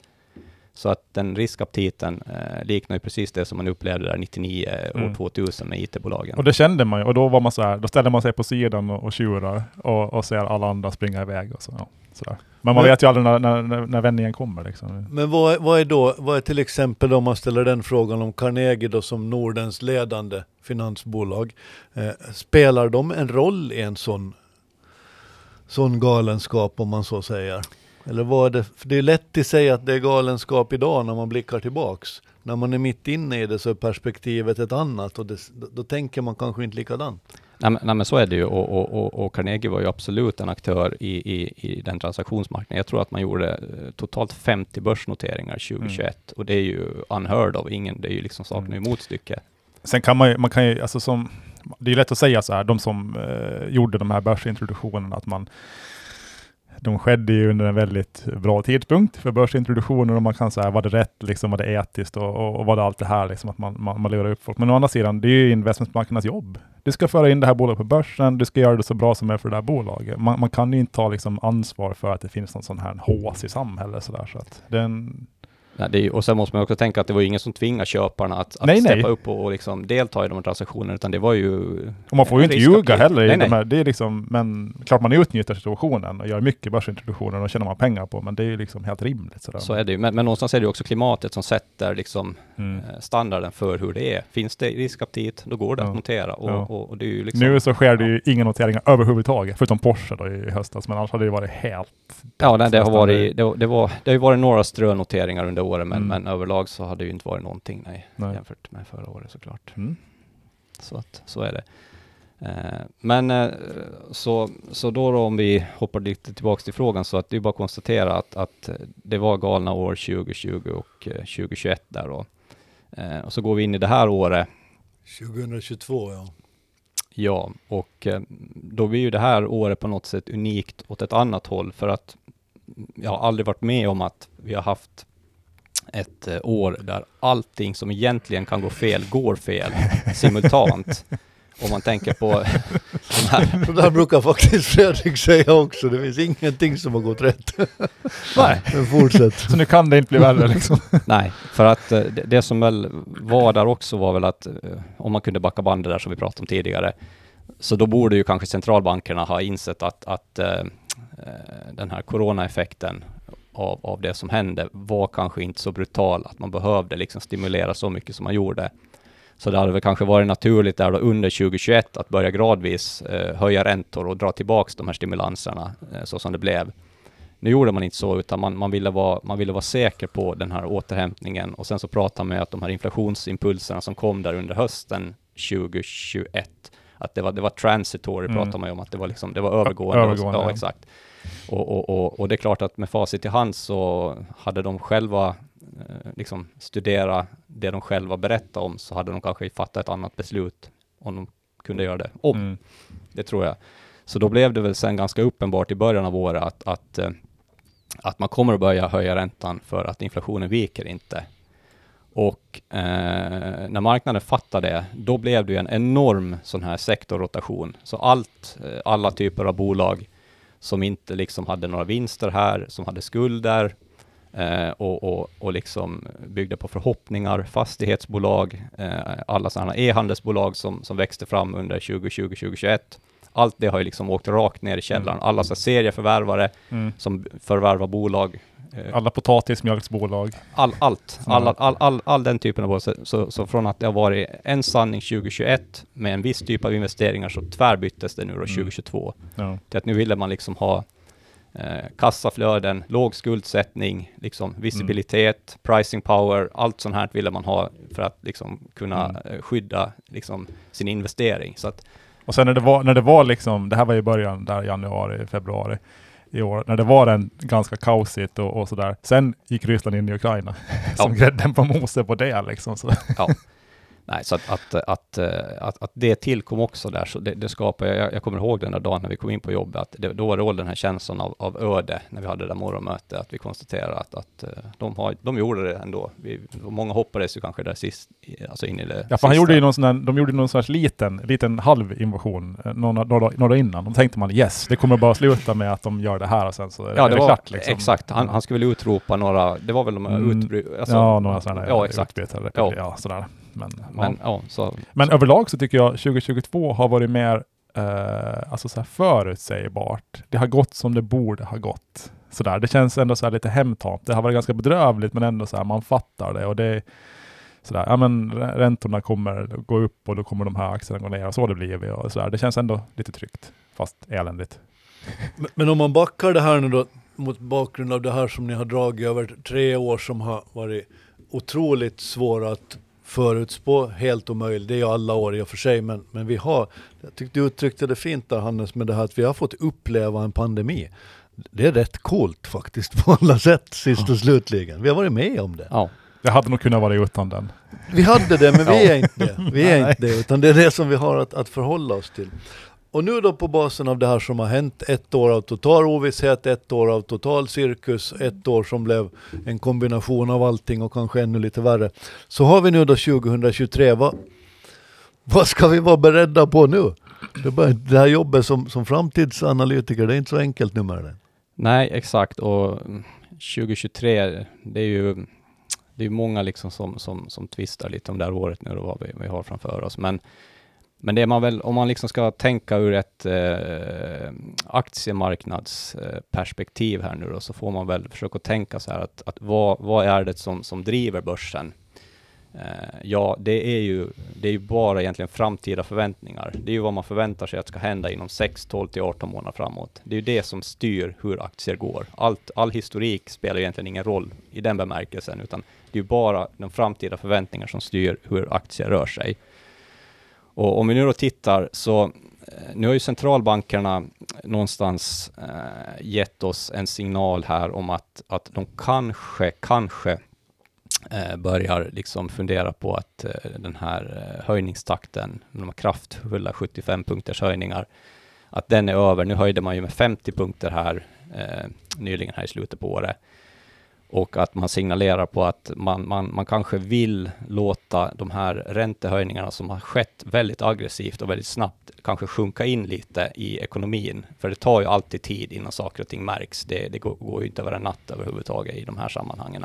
Så att den riskaptiten eh, liknar ju precis det som man upplevde där 99, år Mm. 2000 med IT-bolagen. Och det kände man ju, och då var man så här, då ställde man sig på sidan och, och tjurar och, och ser alla andra springa iväg och så, ja, sådär. Men man Men- vet ju aldrig när, när, när, vändningen kommer liksom. Men vad är, vad är då, vad är till exempel om man ställer den frågan om Carnegie då som Nordens ledande finansbolag, eh, spelar de en roll i en sån, sån galenskap om man så säger? Eller vad är det, för det är lätt att säga att det är galenskap idag när man blickar tillbaks. När man är mitt inne i det så är perspektivet ett annat och det, då, tänker man kanske inte likadant. Nej, men, nej, men så är det ju och, och, och, och Carnegie var ju absolut en aktör i, i, i den transaktionsmarknaden. Jag tror att man gjorde eh, totalt 50 börsnoteringar 2021 och det är ju unheard of. Ingen, det är ju liksom saknar ju motstycke. Sen kan man ju, man kan ju, alltså som, det är lätt att säga så här, de som eh, gjorde de här börsintroduktionerna, att man de skedde ju under en väldigt bra tidpunkt för börsintroduktioner och man kan säga, var det rätt, liksom, var det etiskt och, och, och var det allt det här, liksom, att man, man, man lever upp folk. Men å andra sidan, det är ju investmentbankernas jobb. Du ska föra in det här bolaget på börsen, du ska göra det så bra som möjligt för det här bolaget. Man, man kan ju inte ta liksom, ansvar för att det finns någon sån här hås i samhället. Så där, så att den, Nej, det är, och sen måste man också tänka att det var ju ingen som tvingade köparna att, att Nej, nej. steppa upp och, och liksom delta i de här transaktionerna, utan det var ju... Och man får ju inte ljuga heller. i Nej, de nej. här, det är liksom, men klart man utnyttjar situationen och gör mycket börsintroduktioner och tjänar man pengar på, men det är ju liksom helt rimligt. Sådär. Så är det ju. Men, men någonstans är det ju också klimatet som sätter liksom Mm. eh, standarden för hur det är. Finns det riskaptit, då går det Ja. att notera. Och, Ja. och, och det är ju liksom... Nu så sker det ju inga noteringar överhuvudtaget, förutom Porsche då i höstas, men annars hade det varit helt... Ja, nej, det, har varit, det, det, var, det har ju varit några strönoteringar under året, men, Mm. men överlag så har det ju inte varit någonting nej, Nej. jämfört med förra året såklart. Mm. Så, att, så är det. Eh, men eh, så, så då, då om vi hoppar lite tillbaka till frågan så att det är bara att konstatera att, att eh, det var galna år 2020 och eh, 2021 där då. Eh, och så går vi in i det här året 2022 ja. Ja, och eh, då blir ju det här året på något sätt unikt åt ett annat håll för att jag har aldrig varit med om att vi har haft ett eh, år där allting som egentligen kan gå fel, går fel simultant. Om man tänker på de här... Och där brukar faktiskt Fredrik säga också, det finns ingenting som har gått rätt. Nej, Men fortsätt. så nu kan det inte bli värre liksom. Nej, för att eh, det, det som väl var där också var väl att eh, om man kunde backa bandet där som vi pratade om tidigare, så då borde ju kanske centralbankerna ha insett att, att den här coronaeffekten av, av det som hände var kanske inte så brutal att man behövde liksom stimulera så mycket som man gjorde. Så det hade väl kanske varit naturligt där då under 2021 att börja gradvis eh, höja räntor och dra tillbaks de här stimulanserna eh, så som det blev. Nu gjorde man inte så, utan man, man, ville vara, man ville vara säker på den här återhämtningen och sen så pratade man med att de här inflationsimpulserna som kom där under hösten 2021, att det var, det var transitory, Mm. pratade man ju om, att det var, liksom, det var övergående. övergående, ja, ja. exakt. Och, och, och, och det är klart att med facit i hand så hade de själva eh, liksom studera det de själva berättade om, så hade de kanske fattat ett annat beslut om de kunde göra det om. Mm. Det tror jag. Så då blev det väl sen ganska uppenbart i början av året att, att, eh, att man kommer att börja höja räntan för att inflationen viker inte. Och eh, när marknaden fattade det, då blev det en enorm sån här sektorrotation. Så allt, eh, alla typer av bolag som inte liksom hade några vinster här, som hade skulder, eh, och, och, och liksom byggde på förhoppningar, fastighetsbolag, eh, alla sådana e-handelsbolag som, som växte fram under 2020-2021. Allt det har ju liksom åkt rakt ner i källaren. Mm. Alla så serieförvärvare Mm. som förvärvar bolag. Eh, Alla potatismjölksbolag. all, allt, all, all, all, all den typen av bolag. Så, så, från att det har varit en sanning 2021 med en viss typ av investeringar så tvärbyttes det nu då Mm. 2022 Ja. till att nu ville man liksom ha eh, kassaflöden, låg skuldsättning, liksom visibilitet, pricing power, allt sånt här ville man ha för att liksom kunna Mm. eh, skydda liksom sin investering. Så att, Och sen när det var, när det var liksom, det här var i början, där januari, februari i år, när det var en ganska kaosigt och, och sådär. Sen gick Ryssland in i Ukraina, som Ja. grädden på moset på det liksom. Så. Nej, så att, att, att, eh, att, att det tillkom också där, så det, det skapar, jag, jag kommer ihåg den där dagen när vi kom in på jobbet, att det, då var det den här känslan av, av öde, när vi hade det där morgonmötet, att vi konstaterade att, att eh, de, har, de gjorde det ändå. Vi, många hoppades ju kanske där sist, alltså in i det Ja, för han gjorde ju någon sån här, de gjorde någon sorts liten, liten halv invasion eh, några, några, några innan. De tänkte man yes, det kommer bara sluta med att de gör det här och sen så är Ja, det det var klart. Liksom. exakt. Han, han skulle väl utropa några, det var väl de här Mm, utbry... Alltså, ja, några sådana där Ja, exakt. utbytare, Ja. ja. sådär. Men, Men ja. ja, så... Men överlag så tycker jag 2022 har varit mer eh, alltså så här förutsägbart. Det har gått som det borde ha gått. Sådär. Det känns ändå så här lite hemtamt. Det har varit ganska bedrövligt men ändå så här, man fattar det. Och det är sådär, ja men rä- räntorna kommer gå upp och då kommer de här aktierna gå ner och så har det blivit. Och sådär. Det känns ändå lite tryggt, fast eländigt. Men- Men om man backar det här nu då mot bakgrund av det här som ni har dragit över tre år som har varit otroligt svåra att förutspå, helt omöjligt. Det är alla år i och för sig, men, men vi har, jag tyckte du uttryckte det fint där Hannes med det här att vi har fått uppleva en pandemi. Det är rätt coolt faktiskt på alla sätt sist och slutligen. Vi har varit med om det. Ja. Jag hade nog kunnat vara utan den. Vi hade det, men vi är inte det. Vi är inte det, utan det är det som vi har att, att förhålla oss till. Och nu då på basen av det här som har hänt, ett år av total ovisshet, ett år av total cirkus, ett år som blev en kombination av allting och kanske ännu lite värre. Så har vi nu då 2023, vad, vad ska vi vara beredda på nu? Det, bara, det här jobbet som, som framtidsanalytiker, det är inte så enkelt numera. det. Nej, exakt. Och 2023, det är ju det är många liksom som, som, som tvistar lite om det här året nu och vad vi, vi har framför oss. Men, men det är man väl, om man liksom ska tänka ur ett eh, aktiemarknadsperspektiv här nu då, så får man väl försöka tänka så här att, att vad, vad är det som, som driver börsen? Eh, ja, det är, ju, det är ju bara egentligen framtida förväntningar. Det är ju vad man förväntar sig att ska hända inom 6, 12 till 18 månader framåt. Det är ju det som styr hur aktier går. Allt, all historik spelar egentligen ingen roll i den bemärkelsen, utan det är ju bara de framtida förväntningar som styr hur aktier rör sig. Och om vi nu då tittar så eh, nu har ju centralbankerna någonstans eh, gett oss en signal här om att, att de kanske, kanske eh, börjar liksom fundera på att eh, den här eh, höjningstakten, de här kraftfulla 75 punkters höjningar, att den är över. Nu höjde man ju med 50 punkter här eh, nyligen här i slutet på året. Och att man signalerar på att man, man, man kanske vill låta de här räntehöjningarna som har skett väldigt aggressivt och väldigt snabbt kanske sjunka in lite i ekonomin. För det tar ju alltid tid innan saker och ting märks. Det, det går, går ju inte över en natt överhuvudtaget i de här sammanhangen.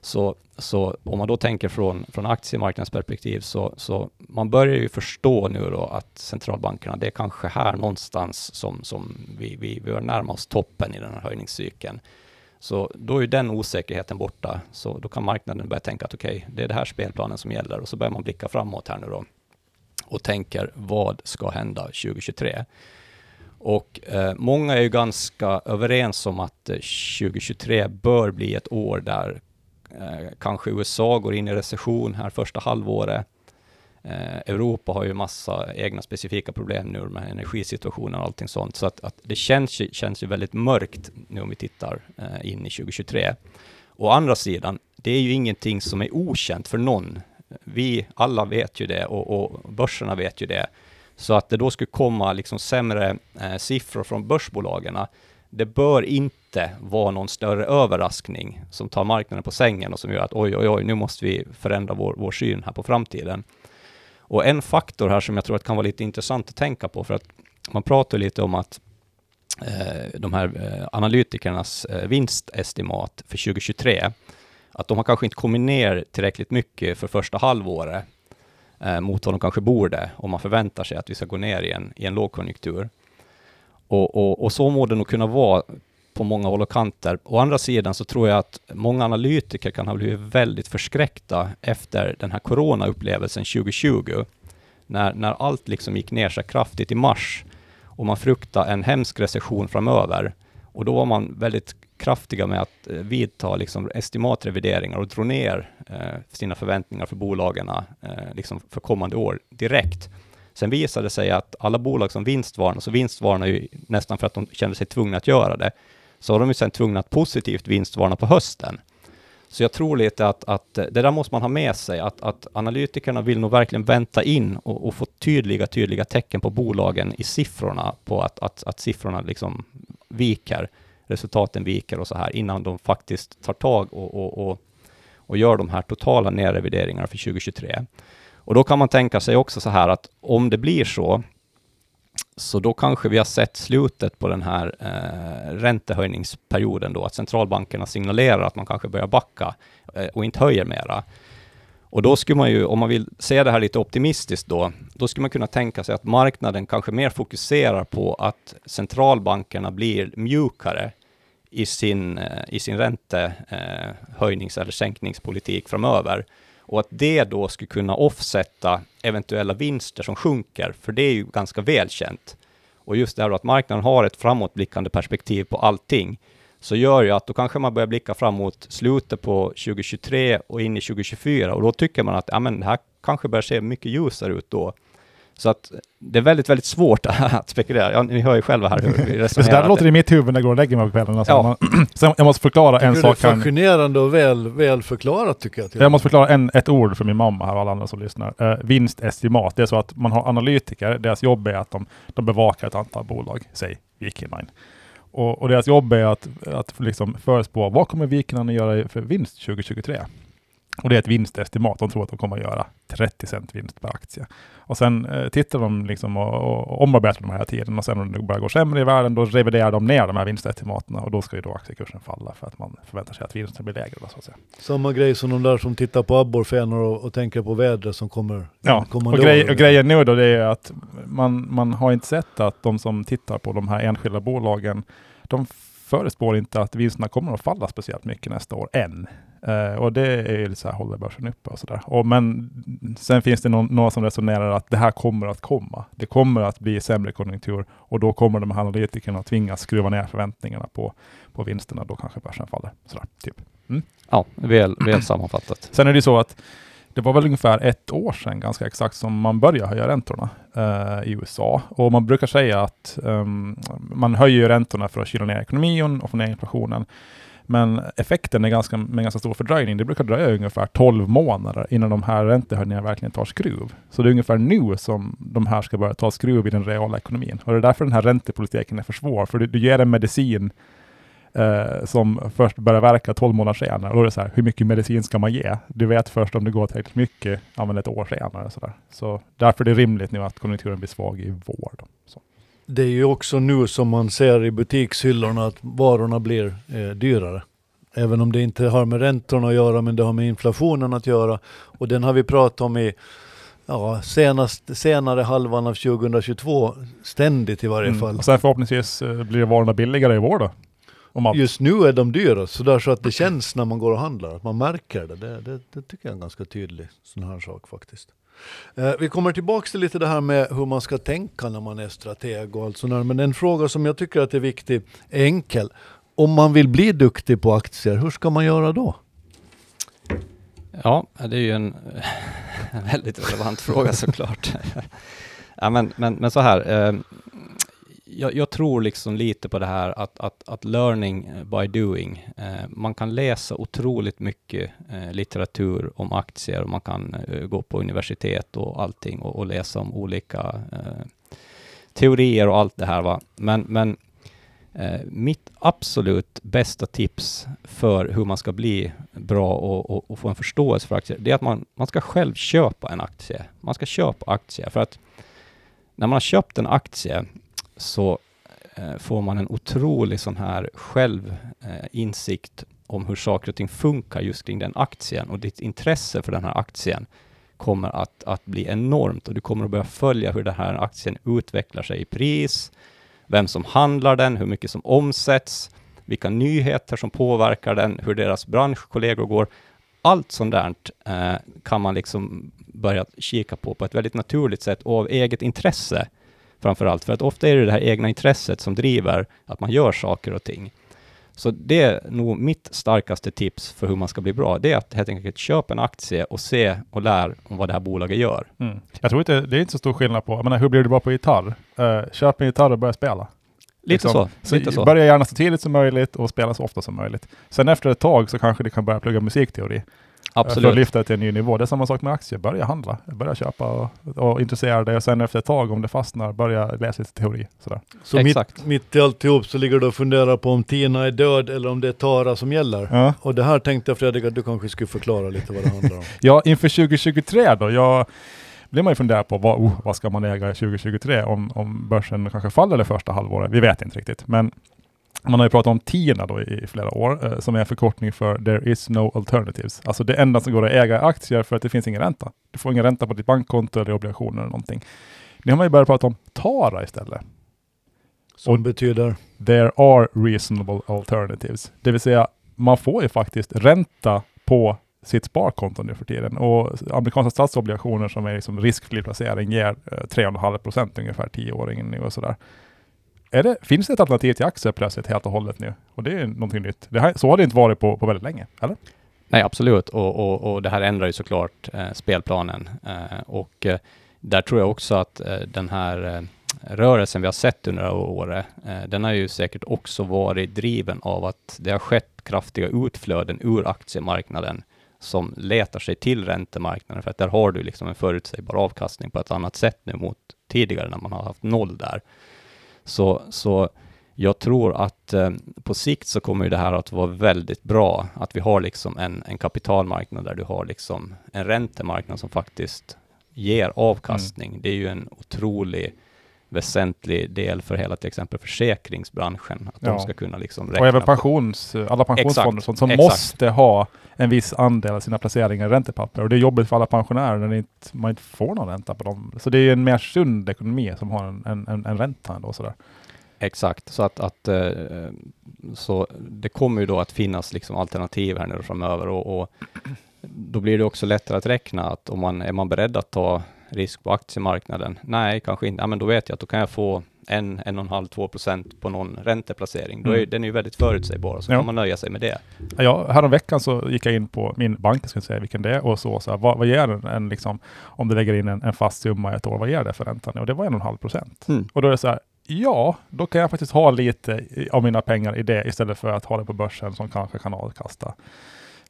Så, så om man då tänker från, från aktiemarknadsperspektiv så, så man börjar ju förstå nu då att centralbankerna, det är kanske här någonstans som, som vi, vi, vi bör närma oss toppen i den här höjningscykeln. Så då är ju den osäkerheten borta. Så då kan marknaden börja tänka att okej, det är det här spelplanen som gäller och så börjar man blicka framåt här nu då och tänker vad ska hända 2023? Och eh, många är ju ganska överens om att eh, 2023 bör bli ett år där eh, kanske USA går in i recession här första halvåret. Eh, Europa har ju massa egna specifika problem nu med energisituationen och allting sånt. Så att, att det känns ju, känns ju väldigt mörkt nu om vi tittar eh, in i 2023. Å andra sidan, det är ju ingenting som är okänt för någon. Vi alla vet ju det och, och börserna vet ju det. Så att det då skulle komma liksom sämre eh, siffror från börsbolagen, det bör inte vara någon större överraskning som tar marknaden på sängen och som gör att oj, oj, oj, nu måste vi förändra vår, vår syn här på framtiden. Och en faktor här som jag tror att kan vara lite intressant att tänka på, för att man pratar lite om att eh, de här eh, analytikernas eh, vinstestimat för 2023, att de har kanske inte kommit ner tillräckligt mycket för första halvåret eh, mot vad de kanske borde, om man förväntar sig att vi ska gå ner i en, i en lågkonjunktur. Och, och, och så må det nog kunna vara på många håll och kanter. Å andra sidan så tror jag att många analytiker kan ha blivit väldigt förskräckta efter den här coronaupplevelsen 2020, när, när allt liksom gick ner så kraftigt i mars och man fruktade en hemsk recession framöver. Och då var man väldigt kraftiga med att eh, vidta liksom estimatrevideringar och dra ner eh, sina förväntningar för bolagen eh, liksom för kommande år direkt. Sen visade det sig att alla bolag som vinstvarnar, så vinstvarnar ju nästan för att de kände sig tvungna att göra det, så har de ju sen tvungna att positivt vinstvarna på hösten. Så jag tror lite att, att det där måste man ha med sig, att, att analytikerna vill nog verkligen vänta in och, och, få tydliga, tydliga tecken på bolagen i siffrorna, på att, att, att siffrorna liksom viker, resultaten viker och så här, innan de faktiskt tar tag och, och, och, och gör de här totala nedrevideringarna för 2023. Och då kan man tänka sig också så här att om det blir så, så då kanske vi har sett slutet på den här eh, räntehöjningsperioden då, att centralbankerna signalerar att man kanske börjar backa eh, och inte höjer mera. Och då skulle man ju, om man vill se det här lite optimistiskt då, då skulle man kunna tänka sig att marknaden kanske mer fokuserar på att centralbankerna blir mjukare i sin, eh, i sin räntehöjnings eller sänkningspolitik framöver och att det då skulle kunna offsätta eventuella vinster som sjunker, för det är ju ganska välkänt. Och just det här att marknaden har ett framåtblickande perspektiv på allting, så gör ju att då kanske man börjar blicka framåt slutet på 2023 och in i 2024 och då tycker man att ja, men det här kanske börjar se mycket ljusare ut då. Så att det är väldigt, väldigt svårt att spekulera. Ja, ni hör ju själva här hur vi resonerar. det där låter i mitt huvud när jag går och lägger mig på kvällen. Alltså. Ja. så jag måste förklara en sak. Det är fascinerande och väl, väl förklarat tycker jag. Jag måste förklara en, ett ord för min mamma här och alla andra som lyssnar. Uh, vinstestimat. Det är så att man har analytiker. Deras jobb är att de, de bevakar ett antal bolag. Säg Vikingmine. Och, och, deras jobb är att, att liksom förespå vad kommer Vikingarna att göra för vinst 2023? Och det är ett vinstestimat. De tror att de kommer att göra 30 cent vinst per aktie. Och sen eh, tittar de liksom och, och omarbetar de här tiden och sen om det börjar gå sämre i världen, då reviderar de ner de här vinstestimaten och då ska ju då aktiekursen falla för att man förväntar sig att vinsten blir lägre. Då, så att säga. Samma grej som de där som tittar på abborrfenor och, och tänker på vädret som kommer Ja, och, grej, och grejen nu då det är att man, man har inte sett att de som tittar på de här enskilda bolagen, de förespår inte att vinsterna kommer att falla speciellt mycket nästa år än. Uh, och det är ju så här, håller börsen uppe och sådär. Men sen finns det någon, några som resonerar att det här kommer att komma. Det kommer att bli sämre konjunktur och då kommer de här analytikerna att tvingas skruva ner förväntningarna på, på vinsterna. Då kanske börsen faller. Sådär, typ. Mm. Ja, väl, väl sammanfattat. Sen är det så att det var väl ungefär ett år sedan ganska exakt som man började höja räntorna uh, i USA. Och man brukar säga att um, man höjer räntorna för att kyla ner ekonomin och få ner inflationen. Men effekten är ganska, med ganska stor fördröjning. Det brukar dröja ungefär 12 månader innan de här räntehöjningarna verkligen tar skruv. Så det är ungefär nu som de här ska börja ta skruv i den reala ekonomin. Och det är därför den här räntepolitiken är för svår. För du, du ger en medicin eh, som först börjar verka 12 månader senare. Och då är det så här, hur mycket medicin ska man ge? Du vet först om det går tillräckligt mycket, använder ett år senare. Så, där. så därför är det rimligt nu att konjunkturen blir svag i vår. Så. Det är ju också nu som man ser i butikshyllorna att varorna blir eh, dyrare. Även om det inte har med räntorna att göra, men det har med inflationen att göra. Och den har vi pratat om i ja, senast, senare halvan av 2022, ständigt i varje mm. fall. Och sen förhoppningsvis eh, blir varorna billigare i vår då? Just nu är de dyra, så, där så att det känns när man går och handlar, att man märker det. Det, det, det tycker jag är en ganska tydlig sån här sak faktiskt. Eh, vi kommer tillbaka till lite det här med hur man ska tänka när man är strateg och allt sånt Men en fråga som jag tycker att är viktig, är enkel. Om man vill bli duktig på aktier, hur ska man göra då? Ja, det är ju en, en väldigt relevant fråga såklart. ja, men, men, men så här, eh, jag, jag, tror liksom lite på det här att, att, att learning by doing. Eh, man kan läsa otroligt mycket eh, litteratur om aktier och man kan eh, gå på universitet och allting och, och läsa om olika eh, teorier och allt det här. Va? Men, men eh, mitt absolut bästa tips för hur man ska bli bra och, och, och, få en förståelse för aktier, det är att man, man ska själv köpa en aktie. Man ska köpa aktier för att när man har köpt en aktie så eh, får man en otrolig sån här självinsikt om hur saker och ting funkar just kring den aktien. Och ditt intresse för den här aktien kommer att, att bli enormt. Och du kommer att börja följa hur den här aktien utvecklar sig i pris, vem som handlar den, hur mycket som omsätts, vilka nyheter som påverkar den, hur deras branschkollegor går. Allt sånt där eh, kan man liksom börja kika på på ett väldigt naturligt sätt och av eget intresse framför allt. För att ofta är det det här egna intresset som driver att man gör saker och ting. Så det är nog mitt starkaste tips för hur man ska bli bra. Det är att helt enkelt köpa en aktie och se och lära om vad det här bolaget gör. Mm. Jag tror inte det är inte så stor skillnad på, jag menar, hur blir du bra på gitarr? Uh, köp en gitarr och börja spela. Lite Liksom. så. Lite så. Börja gärna så tidigt som möjligt och spela så ofta som möjligt. Sen efter ett tag så kanske du kan börja plugga musikteori. Eh, För att Absolut. lyfta till en ny nivå. Det är samma sak med aktier. Börja handla, börja köpa och, och intressera dig och sen efter ett tag om det fastnar, börja läsa lite teori. Sådär. Så mitt, Exakt. mitt i alltihop så ligger du och funderar på om Tina är död eller om det är Tara som gäller. Ja. Och det här tänkte jag Fredrik att du kanske skulle förklara lite vad det handlar om. Ja, inför 2023 då. Jag blir man ju fundera på vad, oh, vad ska man äga 2023 om, om börsen kanske faller det första halvåret. Vi vet inte riktigt. Men man har ju pratat om TINA då i flera år, eh, som är en förkortning för There is no alternatives. Alltså det enda som går att äga är aktier för att det finns ingen ränta. Du får ingen ränta på ditt bankkonto eller obligationer eller någonting. Nu har man ju börjat prata om TARA istället. Som Och- betyder... There are reasonable alternatives. Det vill säga, man får ju faktiskt ränta på sitt sparkonto nu för tiden. Och amerikanska statsobligationer som är liksom riskfri placering ger eh, 3,5 procent ungefär tioåringen nu och sådär. Är det, finns det ett alternativ till aktier plötsligt helt och hållet nu? Och det är någonting nytt. Det här, så har det inte varit på, på väldigt länge, eller? Nej, absolut. Och, och, och det här ändrar ju såklart eh, spelplanen. Eh, och eh, där tror jag också att eh, den här eh, rörelsen vi har sett under det här året, eh, den har ju säkert också varit driven av att det har skett kraftiga utflöden ur aktiemarknaden som letar sig till räntemarknaden, för att där har du liksom en förutsägbar avkastning på ett annat sätt nu mot tidigare när man har haft noll där. Så, så jag tror att eh, på sikt så kommer det här att vara väldigt bra, att vi har liksom en, en kapitalmarknad där du har liksom en räntemarknad som faktiskt ger avkastning. Det är ju en otrolig väsentlig del för hela till exempel försäkringsbranschen, att Ja. de ska kunna liksom Och även räkna pensions, alla pensionsfonder sånt, som exakt. måste ha en viss andel av sina placeringar i räntepapper. Och det är jobbigt för alla pensionärer när inte, man inte får någon ränta på dem. Så det är en mer sund ekonomi som har en, en, en, en ränta ändå. Sådär. Exakt, så att, att eh, så det kommer ju då att finnas liksom alternativ här nu framöver och, och då blir det också lättare att räkna att om man är man beredd att ta risk på aktiemarknaden? Nej, kanske inte. Ja, men då vet jag att då kan jag få en, en och en halv, två procent på någon ränteplacering. Då är, Mm. Den är ju väldigt förutsägbar så Ja. kan man nöja sig med det. Ja, häromveckan så gick jag in på min bank, jag ska inte säga vilken det är, och så, så här, vad, vad ger en, en liksom, om du lägger in en, en fast summa i ett år, vad ger det för räntan? Och det var en och en halv procent. Mm. Och då är det så här, ja, då kan jag faktiskt ha lite av mina pengar i det istället för att ha det på börsen som kanske kan avkasta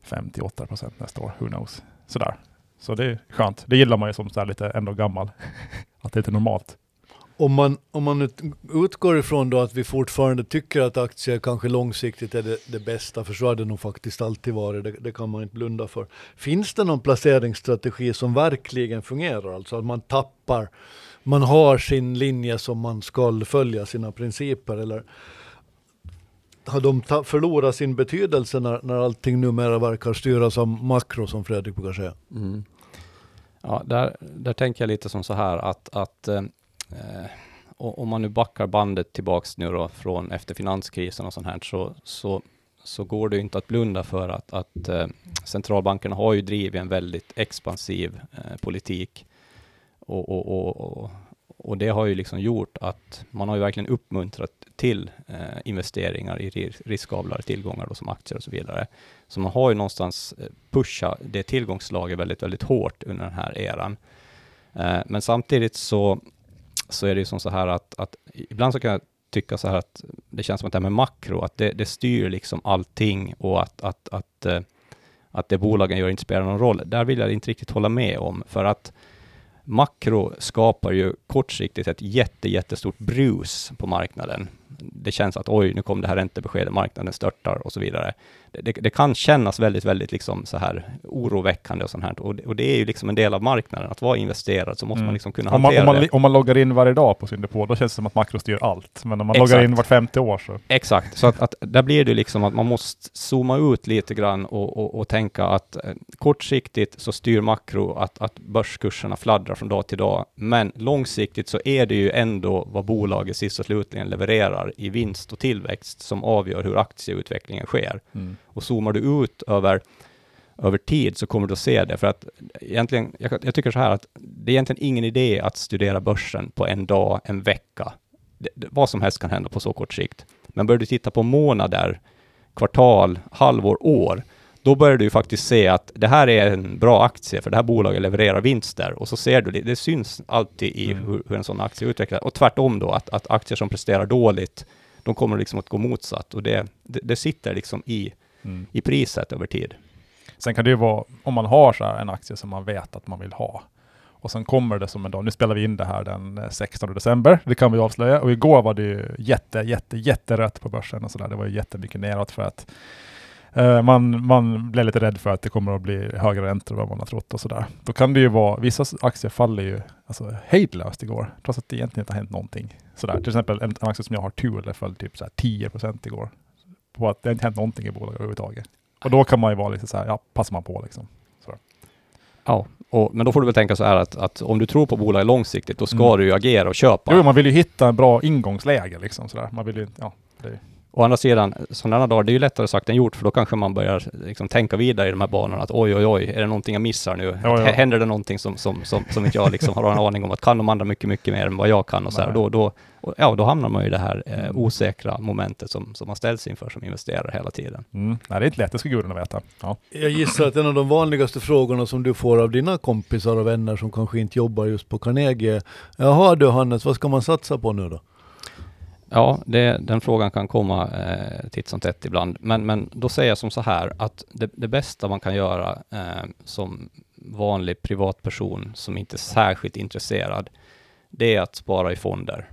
58 procent nästa år. Who knows? Sådär. Så det är skönt. Det gillar man ju som så här lite ändå gammal. att det är lite normalt. Om man, om man utgår ifrån då att vi fortfarande tycker att aktier kanske långsiktigt är det, det bästa, för så har det nog faktiskt alltid varit, det, det kan man inte blunda för. Finns det någon placeringsstrategi som verkligen fungerar? Alltså att man tappar, man har sin linje som man ska följa, sina principer, eller har de ta- förlorat sin betydelse när, när allting numera verkar styras av makro, som Fredrik brukar säga? Mm. Ja, där, där tänker jag lite som så här att, att eh, eh om man nu backar bandet tillbaks nu då från efter finanskrisen och sånt här så, så, så går det ju inte att blunda för att, att eh, centralbankerna har ju drivit en väldigt expansiv eh, politik och, och, och, och, och det har ju liksom gjort att man har ju verkligen uppmuntrat till eh, investeringar i ri- riskablare tillgångar då, som aktier och så vidare. Så man har ju någonstans eh, pushat det tillgångslaget väldigt, väldigt hårt under den här eran. Eh, men samtidigt så, så är det ju som så här att, att ibland så kan jag tycka så här att det känns som att det här med makro, att det, det styr liksom allting och att, att, att, att, att det bolagen gör inte spelar någon roll. Där vill jag inte riktigt hålla med om, för att makro skapar ju kortsiktigt ett jätte, jättestort brus på marknaden det känns att oj, nu kom det här räntebeskedet, marknaden störtar och så vidare. Det, det, det kan kännas väldigt, väldigt liksom så här oroväckande och sånt här. Och det, och det är ju liksom en del av marknaden. Att vara investerad så måste Mm. man liksom kunna Om man, hantera om, man, det. om man loggar in varje dag på sin depå, då känns det som att makro styr allt. Men om man Exakt. loggar in vart femte år så... Exakt, så att, att där blir det liksom att man måste zooma ut lite grann och, och, och tänka att eh, kortsiktigt så styr makro att, att börskurserna fladdrar från dag till dag, men långsiktigt så är det ju ändå vad bolaget sist och slutligen levererar i vinst och tillväxt som avgör hur aktieutvecklingen sker. Och zoomar du ut över, över tid så kommer du att se det, för att egentligen, jag, jag tycker så här att det är egentligen ingen idé att studera börsen på en dag, en vecka. Det, det, vad som helst kan hända på så kort sikt. Men börjar du titta på månader, kvartal, halvår, år, då börjar du ju faktiskt se att det här är en bra aktie, för det här bolaget levererar vinster. Och så ser du det, det syns alltid i Mm. hur, hur en sån aktie utvecklas. Och tvärtom då, att, att aktier som presterar dåligt, de kommer liksom att gå motsatt. Och det, det, det sitter liksom i, Mm. i priset över tid. Sen kan det ju vara, om man har så en aktie som man vet att man vill ha, och sen kommer det som en dag, nu spelar vi in det här den eh, 16 december, det kan vi avslöja, och igår var det ju jätte, jätte, jätterött på börsen och sådär, det var ju jättemycket neråt för att eh, man, man blev lite rädd för att det kommer att bli högre räntor än vad man har trott och sådär. Då kan det ju vara, vissa aktier faller ju alltså, hejdlöst igår, trots att det egentligen inte har hänt någonting. Sådär. Till exempel en, en aktie som jag har, Thule, föll typ så här 10% igår. På att det inte hänt någonting i bolaget överhuvudtaget. Och då kan man ju vara lite så här, ja, passar man på liksom. Ja, och, men då får du väl tänka så här att, att om du tror på bolaget långsiktigt, då ska Mm. du ju agera och köpa. Jo, man vill ju hitta en bra ingångsläge liksom sådär. Man vill ju, ja, det, Å andra sidan, sådana dagar, det är ju lättare sagt än gjort, för då kanske man börjar liksom tänka vidare i de här banorna, att oj, oj, oj, är det någonting jag missar nu? Ja, ja. Händer det någonting som, som, som, som inte jag liksom har en aning om, att kan de andra mycket, mycket mer än vad jag kan och så här, då, då, och, ja, då hamnar man ju i det här eh, osäkra momentet som, som man ställs inför som investerare hela tiden. mm, nej, det är inte lätt, det ska gudarna veta. Ja. Jag gissar att en av de vanligaste frågorna som du får av dina kompisar och vänner som kanske inte jobbar just på Carnegie Jaha du Hannes, vad ska man satsa på nu då? Ja, det, den frågan kan komma eh, titt som tätt ibland. Men, men då säger jag som så här att det, det bästa man kan göra eh, som vanlig privatperson som inte är särskilt intresserad, det är att spara i fonder.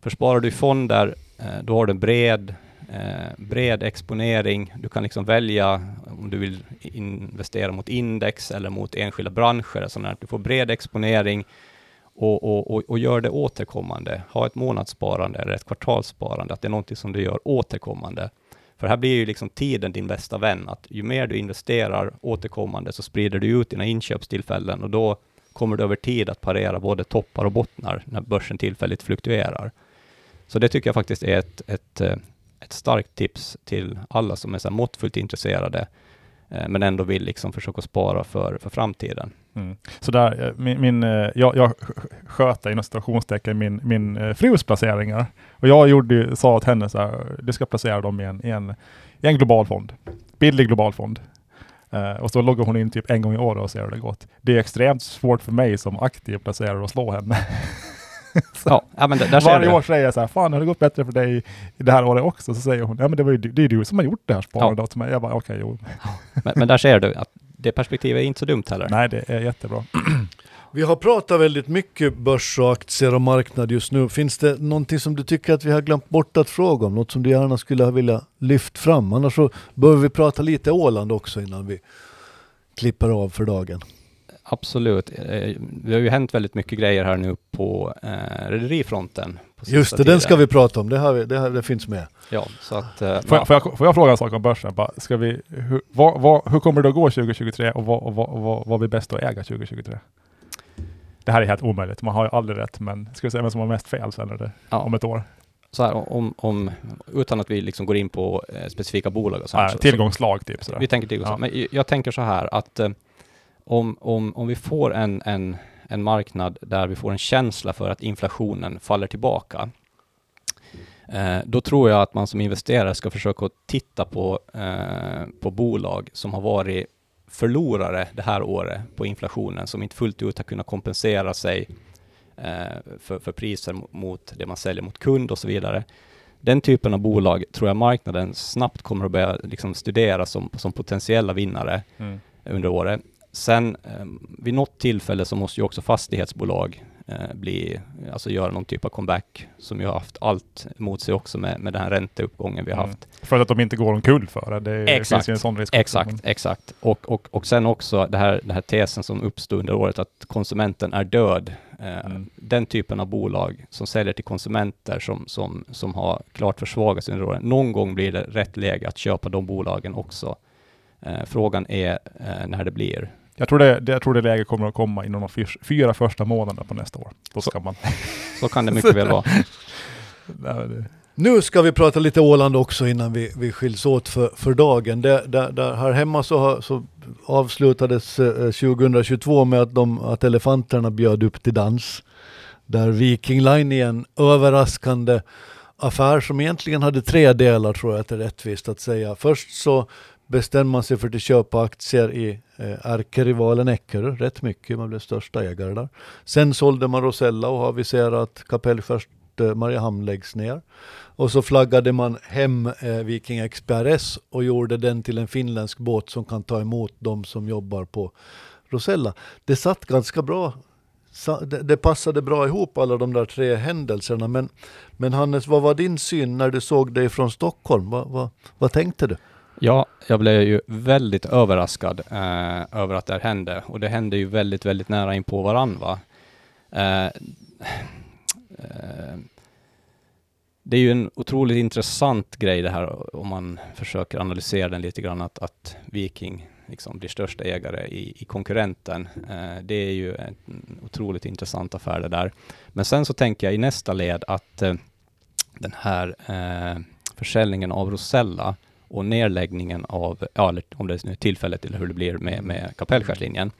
För sparar du i fonder, eh, då har du en bred, eh, bred exponering. Du kan liksom välja om du vill investera mot index eller mot enskilda branscher. Alltså Sådär. Du får bred exponering och, och, och, och gör det återkommande. Ha ett månadssparande eller ett kvartalssparande, att det är någonting som du gör återkommande. För här blir ju liksom tiden din bästa vän, att ju mer du investerar återkommande så sprider du ut dina inköpstillfällen och då kommer du över tid att parera både toppar och bottnar när börsen tillfälligt fluktuerar. Så det tycker jag faktiskt är ett, ett, eh, ett starkt tips till alla som är så måttfullt intresserade, Eh, men ändå vill liksom försöka spara för, för framtiden. Mm. Så där, eh, min, min, eh, jag, jag sköter inom citationstecken min, min frus placeringar. Och jag gjorde, ju- sa åt henne så här, du ska placera dem i en, i en, i en global fond. Billig global fond. Uh, och så loggar hon in typ en gång i år och ser hur det gått. Det är extremt svårt för mig som aktiv placerare att slå henne. Ja, ja men där, Varje du. år säger jag så här, fan har det gått bättre för dig i det här året också? Så säger hon, ja men det, var ju, det är du som har gjort det här sparandet åt mig. Jag bara, okej, jo. Men, men där ser du att det perspektivet är inte så dumt heller. Nej, det är jättebra. Vi har pratat väldigt mycket börs och aktier och marknad just nu. Finns det någonting som du tycker att vi har glömt bort att fråga om? Något som du gärna skulle ha velat lyft fram? Annars så behöver vi prata lite Åland också innan vi klipper av för dagen. Absolut. Eh, Det har ju hänt väldigt mycket grejer här nu på eh, rederifronten. Just det, den tiden. ska vi prata om. Det, har vi, det, har, det finns med. Ja, så att... eh, Får jag, får, jag, får jag fråga en sak om börsen? Bara, ska vi, hur, vad, vad, hur kommer det att gå 2023 och vad, vad, vad, vad är bäst att äga 2023? Det här är helt omöjligt. Man har ju aldrig rätt, men ska vi säga vem som har mest fel sen eller Ja. om ett år? så här, om, om, utan att vi liksom går in på eh, specifika bolag och så, här, Nej, så, tillgångslag typ så sådär. Vi tänker tillgångslag. Ja. Men jag tänker så här att eh, om, om, om vi får en, en, en marknad där vi får en känsla för att inflationen faller tillbaka, eh, då tror jag att man som investerare ska försöka titta på, eh, på bolag som har varit förlorare det här året på inflationen, som inte fullt ut har kunnat kompensera sig eh, för, för priser mo- mot det man säljer mot kund och så vidare. Den typen av bolag tror jag marknaden snabbt kommer att börja liksom studera som, som potentiella vinnare Mm. under året. Sen eh, vid något tillfälle så måste ju också fastighetsbolag eh, bli, alltså göra någon typ av comeback, som ju har haft allt mot sig också med, med den här ränteuppgången vi har Mm. haft. För att de inte går omkull för det. Det Exakt. finns ju en sån risk. också. Exakt, exakt. Och, och, och sen också det här, den här tesen som uppstod under året att konsumenten är död. Eh, Mm. Den typen av bolag som säljer till konsumenter som, som, som har klart försvagats under året. Någon gång blir det rätt läge att köpa de bolagen också. Eh, frågan är eh, när det blir. Jag tror det, det, jag tror det läget kommer att komma inom de fyr, fyra första månaderna på nästa år. Då ska man... Så kan det mycket väl vara. Nu ska vi prata lite Åland också innan vi, vi skiljs åt för, för dagen. Där, där, där här hemma så, har, så avslutades eh, 2022 med att, de, att elefanterna bjöd upp till dans. Där Viking Line i en överraskande affär som egentligen hade tre delar tror jag att det är rättvist att säga. Först så bestämde man sig för att köpa aktier i eh, ärkerivalen Eckerö, rätt mycket, man blev största ägare där. Sen sålde man Rosella och aviserade att Kapellskärs eh, Mariehamn läggs ner. Och så flaggade man hem eh, Viking XPRS och gjorde den till en finländsk båt som kan ta emot de som jobbar på Rosella. Det satt ganska bra. Det, det passade bra ihop alla de där tre händelserna. Men, men Hannes, vad var din syn när du såg dig från Stockholm? Vad, vad, vad tänkte du? Ja, jag blev ju väldigt överraskad eh, över att det här hände. Och det hände ju väldigt, väldigt nära in på varandra. Eh, eh, det är ju en otroligt intressant grej det här om man försöker analysera den lite grann att, att Viking liksom blir största ägare i, i konkurrenten. Eh, det är ju en otroligt intressant affär det där. Men sen så tänker jag i nästa led att eh, den här eh, försäljningen av Rosella och nedläggningen av, ja, eller om det nu är tillfället eller hur det blir med, med Kapellskärslinjen.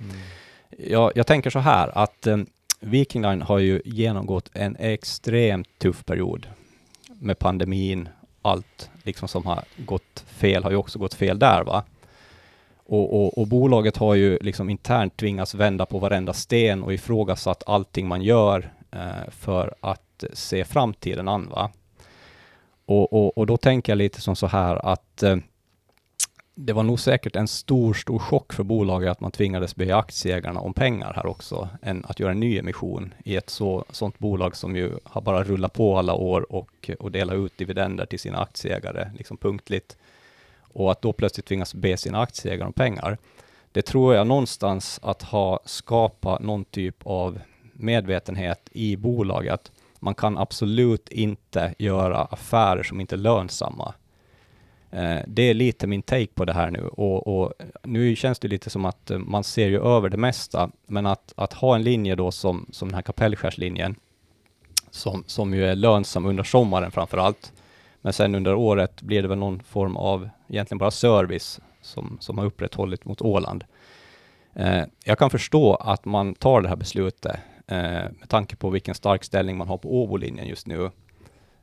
Jag, jag tänker så här att eh, Viking Line har ju genomgått en extremt tuff period med pandemin, allt liksom som har gått fel har ju också gått fel där va. Och, och, och bolaget har ju liksom internt tvingats vända på varenda sten och ifrågasatt allting man gör eh, för att se framtiden an va. Och, och, och då tänker jag lite som så här att eh, det var nog säkert en stor, stor chock för bolaget att man tvingades be aktieägarna om pengar här också, än att göra en ny emission i ett så, sånt bolag som ju har bara rullat på alla år och, och delat ut dividender till sina aktieägare, liksom punktligt. Och att då plötsligt tvingas be sina aktieägare om pengar. Det tror jag någonstans att ha skapat någon typ av medvetenhet i bolaget. Man kan absolut inte göra affärer som inte är lönsamma. Eh, det är lite min take på det här nu och, och nu känns det lite som att eh, man ser ju över det mesta, men att, att ha en linje då som, som den här Kapellskärslinjen, som, som ju är lönsam under sommaren framför allt, men sen under året blir det väl någon form av egentligen bara service som, som har upprätthållit mot Åland. Eh, jag kan förstå att man tar det här beslutet Eh, med tanke på vilken stark ställning man har på Åbolinjen just nu.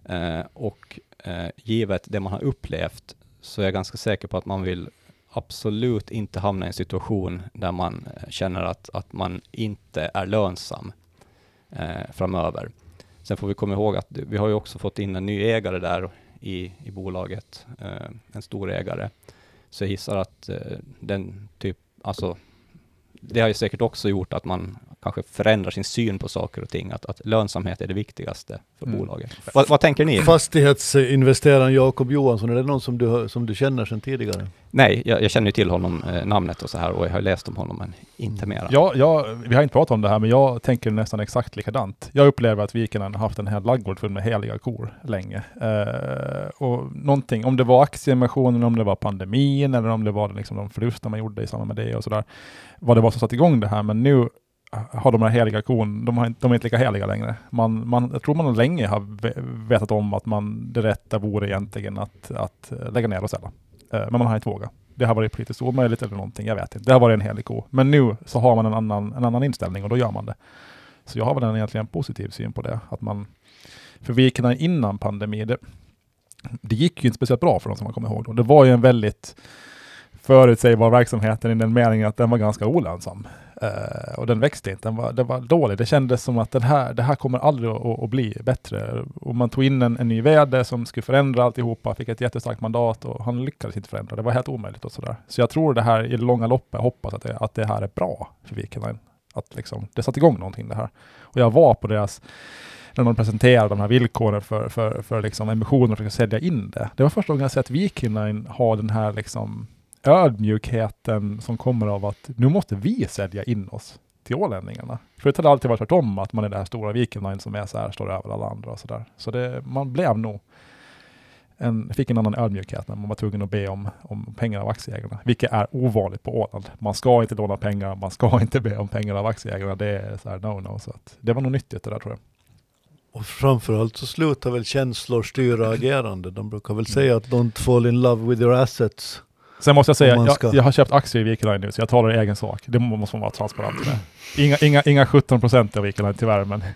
Eh, och eh, givet det man har upplevt så är jag ganska säker på att man vill absolut inte hamna i en situation där man eh, känner att, att man inte är lönsam eh, framöver. Sen får vi komma ihåg att vi har ju också fått in en ny ägare där i, i bolaget, eh, en stor ägare. Så jag gissar att eh, den typ, alltså det har ju säkert också gjort att man kanske förändrar sin syn på saker och ting, att, att lönsamhet är det viktigaste för Mm. bolaget. Vad, vad tänker ni? Fastighetsinvesteraren Jakob Johansson, är det någon som du, som du känner sedan tidigare? Nej, jag, jag känner ju till honom, eh, namnet och så här, och jag har läst om honom, men inte mera. Ja, ja, vi har inte pratat om det här, men jag tänker nästan exakt likadant. Jag upplever att Viken har haft en hel laggård full med heliga kor länge. Eh, och någonting, om det var aktieemissionen, om det var pandemin eller om det var liksom de förluster man gjorde i samband med det och sådär. Vad det var som satte igång det här, men nu har de här heliga kon, de, har, de är inte lika heliga längre. Man, man, jag tror man länge har vetat om att man, det rätta vore egentligen att, att eh, lägga ner Rosella. sälja. Eh, men man har inte vågat. Det har varit politiskt omöjligt eller någonting, jag vet inte. Det har varit en helig ko. Men nu så har man en annan, en annan inställning och då gör man det. Så jag har väl en egentligen positiv syn på det. Att man, för vikarna innan pandemin, det, det gick ju inte speciellt bra för de som man kommer ihåg då. Det var ju en väldigt förutsägbar verksamhet i den meningen att den var ganska olönsam. Eh, och den växte inte, den var, den var dålig. Det kändes som att den här, det här kommer aldrig att, att bli bättre. Och man tog in en, en ny vd som skulle förändra alltihopa, fick ett jättestarkt mandat och han lyckades inte förändra. Det var helt omöjligt och sådär. Så jag tror det här i det långa loppet, hoppas att det, att det här är bra för Vikingline. Att liksom, det satte igång någonting det här. Och jag var på deras, när de presenterade de här villkoren för, för, för liksom emissioner och att sälja in det. Det var första gången jag sett Viking Line ha den här liksom ödmjukheten som kommer av att nu måste vi sälja in oss till ålänningarna. Förut har det alltid varit tvärtom, att man är det här stora Viking Line som är så här, står över alla andra och sådär. Så det, man blev nog en, fick en annan ödmjukhet när man var tvungen att be om, om pengar av aktieägarna, vilket är ovanligt på Åland. Man ska inte låna pengar, man ska inte be om pengar av aktieägarna. Det är så här no-no. Så att det var nog nyttigt det där tror jag. Och framförallt så slutar väl känslor styra agerande. De brukar väl säga att don't fall in love with your assets. Sen måste jag säga, jag, jag har köpt aktier i Viking Line nu, så jag talar i egen sak. Det måste man vara transparent med. Inga, inga, inga 17 procent av Viking Line tyvärr, men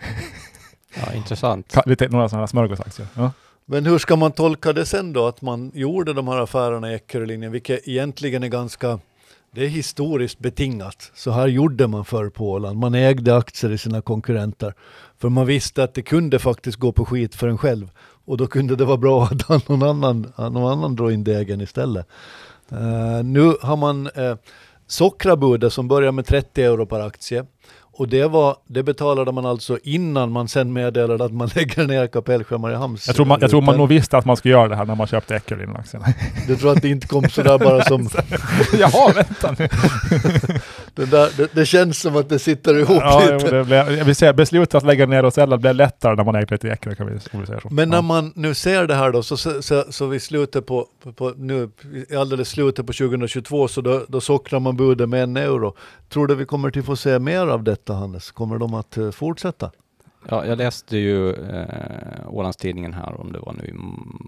Ja, intressant. lite, några sådana här smörgåsaktier. Ja. Men hur ska man tolka det sen då, att man gjorde de här affärerna i Eckerölinjen, vilket egentligen är ganska, det är historiskt betingat. Så här gjorde man förr på Åland, man ägde aktier i sina konkurrenter. För man visste att det kunde faktiskt gå på skit för en själv. Och då kunde det vara bra att någon annan, att någon annan dra in degen istället. Eh, nu har man uh, sockrabudet som börjar med 30 euro per aktie. Och det, var, det betalade man alltså innan man sen meddelade att man lägger ner Kapellskär Mariehamns Jag tror man, jag tror man nog visste att man skulle göra det här när man köpte Eckerlin-aktierna. Du tror att det inte kom sådär bara som... Jaha, vänta nu. Det, där, det, det känns som att det sitter ihop Ja, lite. det blev, jag vill säga, beslutet att lägga ner sälja blev lättare när man ägde lite Eckerlin, kan vi, om vi säger så. Men när ja. man nu ser det här då, så, så, så, så vi slutet på, på, på nu, alldeles slutet på 2022, så då, då sockrar man budet med en euro. Tror du vi kommer till få se mer av detta Hannes? Kommer de att eh, fortsätta? Ja, jag läste ju eh, Ålandstidningen här, om det var nu i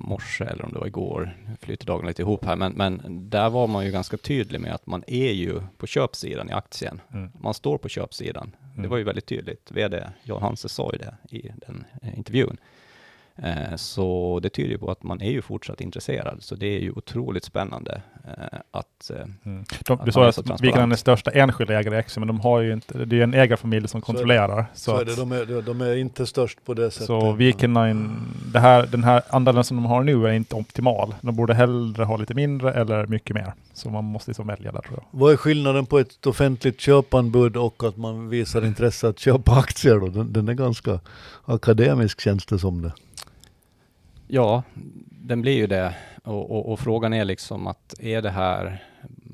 morse eller om det var igår, flyter dagen lite ihop här, men, men där var man ju ganska tydlig med att man är ju på köpsidan i aktien. Mm. Man står på köpsidan. Det Mm. var ju väldigt tydligt. VD Jan Hanse sa ju det i den eh, intervjun. Eh, så det tyder ju på att man är ju fortsatt intresserad, så det är ju otroligt spännande eh, att eh, Mm. De, Att du sa att så. Viking är den största enskilda ägare i Eckerlin, men de har ju inte, det är ju en ägarfamilj som Så kontrollerar. Så, Så, är det, att, de, är, de är inte störst på det sättet. så Viking Line, det här, den här andelen som de har nu är inte optimal. De borde hellre ha lite mindre eller mycket mer. Så man måste liksom välja där tror jag. Vad är skillnaden på ett offentligt köpanbud och att man visar intresse att köpa aktier då? Den, den är ganska akademisk känns det som det. Ja, den blir ju det. Och, och, och frågan är liksom att är det här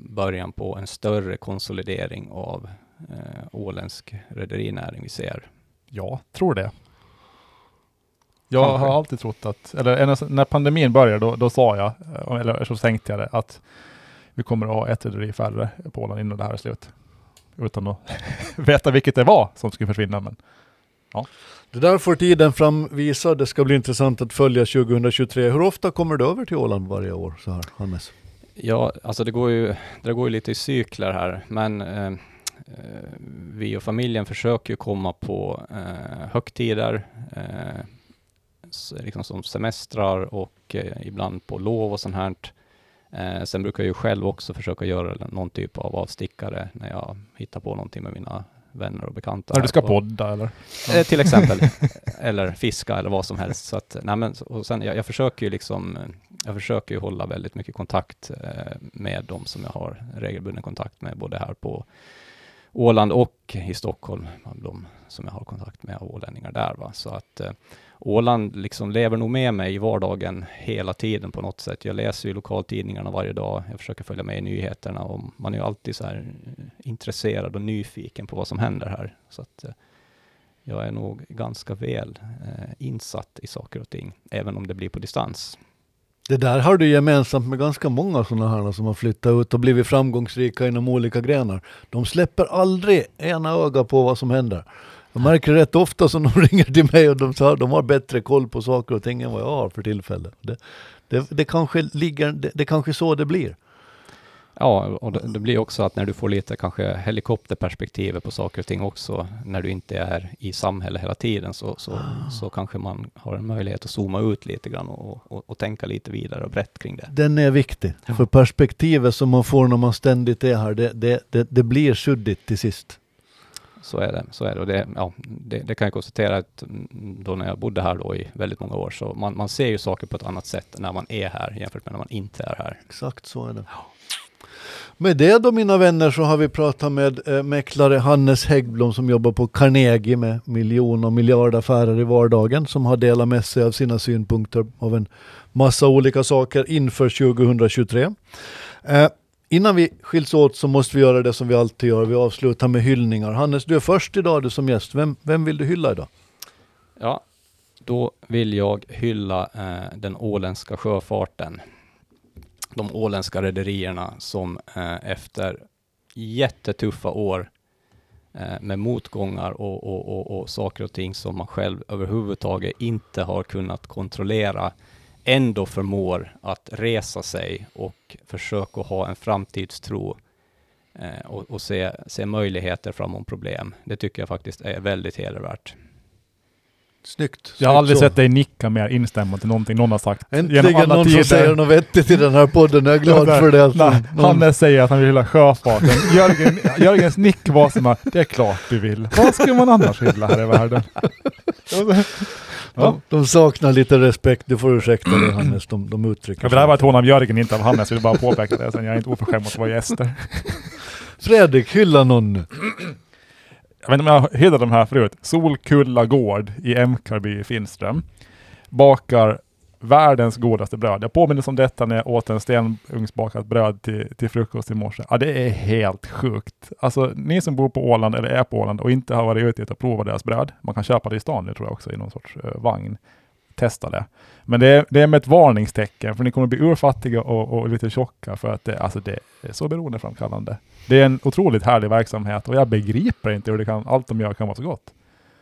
början på en större konsolidering av eh, åländsk rederinäring vi ser? Ja, tror det. Jag Kanske. har alltid trott att, eller när pandemin började, då, då sa jag, eller så tänkte jag det, att vi kommer att ha ett rederi färre på Åland innan det här är slut. Utan att veta vilket det var som skulle försvinna. Men Det där får tiden framvisa. Det ska bli intressant att följa 2023. Hur ofta kommer du över till Åland varje år så här, Hannes? Ja, alltså det går ju, det går ju lite i cykler här, men eh, vi och familjen försöker ju komma på eh, högtider, eh, liksom som semestrar och eh, ibland på lov och sånt här. Eh, sen brukar jag ju själv också försöka göra någon typ av avstickare när jag hittar på någonting med mina vänner och bekanta. när du ska podda eller? Eh, till exempel. eller fiska eller vad som helst. Så att, nej men, och sen, jag, jag försöker ju liksom, jag försöker ju hålla väldigt mycket kontakt eh, med de som jag har regelbunden kontakt med, både här på Åland och i Stockholm, de som jag har kontakt med ålänningar där. Va? Så att eh, Åland liksom lever nog med mig i vardagen hela tiden på något sätt. Jag läser ju lokaltidningarna varje dag, jag försöker följa med i nyheterna och man är ju alltid så här eh, intresserad och nyfiken på vad som händer här. Så att, eh, jag är nog ganska väl eh, insatt i saker och ting, även om det blir på distans. Det där har du gemensamt med ganska många sådana här som har flyttat ut och blivit framgångsrika inom olika grenar. De släpper aldrig ena öga på vad som händer. Jag märker rätt ofta som de ringer till mig och de, sa, de har bättre koll på saker och ting än vad jag har för tillfället. Det, det, det, kanske ligger, det, det kanske så det blir. Ja, och det, det blir också att när du får lite kanske helikopterperspektivet på saker och ting också, när du inte är i samhället hela tiden, så, så, så kanske man har en möjlighet att zooma ut lite grann och, och, och tänka lite vidare och brett kring det. Den är viktig. Ja. För perspektivet som man får när man ständigt är här, det, det, det, det blir suddigt till sist. Så är det. Så är det. Och det, ja, det, det kan jag konstatera att då när jag bodde här då i väldigt många år, så man, man ser ju saker på ett annat sätt när man är här jämfört med när man inte är här. Exakt så är det. Med det då mina vänner så har vi pratat med eh, mäklare Hannes Häggblom som jobbar på Carnegie med miljon och miljardaffärer i vardagen som har delat med sig av sina synpunkter av en massa olika saker inför 2023. Eh, innan vi skiljs åt så måste vi göra det som vi alltid gör. Vi avslutar med hyllningar. Hannes, du är först idag du som gäst. Vem, vem vill du hylla idag? Ja, då vill jag hylla eh, den åländska sjöfarten. De åländska rederierna som eh, efter jättetuffa år eh, med motgångar och, och, och, och, saker och ting som man själv överhuvudtaget inte har kunnat kontrollera ändå förmår att resa sig och försöka ha en framtidstro eh, och, och se, se möjligheter framom problem. Det tycker jag faktiskt är väldigt hedervärt. Snyggt. Jag har aldrig så. sett dig nicka mer instämma till någonting någon har sagt. Äntligen någon som säger något vettigt i den här podden. Jag är glad för det. Alltså. Nej, Hannes säger att han vill hylla sjöfarten. Jörgen, Jörgens nick var som att det är klart du vill. Vad ska man annars hylla här i världen? Ja. De, saknar lite respekt, du får ursäkta det Hannes, de, de uttrycker ja, Det här var ett hån av Jörgen, inte av Hannes. Jag vill bara påpeka det, sen jag är inte oförskämd mot våra gäster. Fredrik, hylla någon nu. Jag vet inte om jag hittat de här förut. Solkulla gård i Emkarby i Finström. Bakar världens godaste bröd. Jag påminner om detta när jag åt en stenugnsbakat bröd till, till frukost i morse. Ja, det är helt sjukt. Alltså, ni som bor på Åland eller är på Åland och inte har varit ute och provat deras bröd. Man kan köpa det i stan nu tror jag också i någon sorts uh, vagn. Testa det. Men det är, det är med ett varningstecken för ni kommer bli urfattiga och, och lite tjocka för att det, alltså det är så beroendeframkallande. Det är en otroligt härlig verksamhet och jag begriper inte hur det kan, allt de gör kan vara så gott.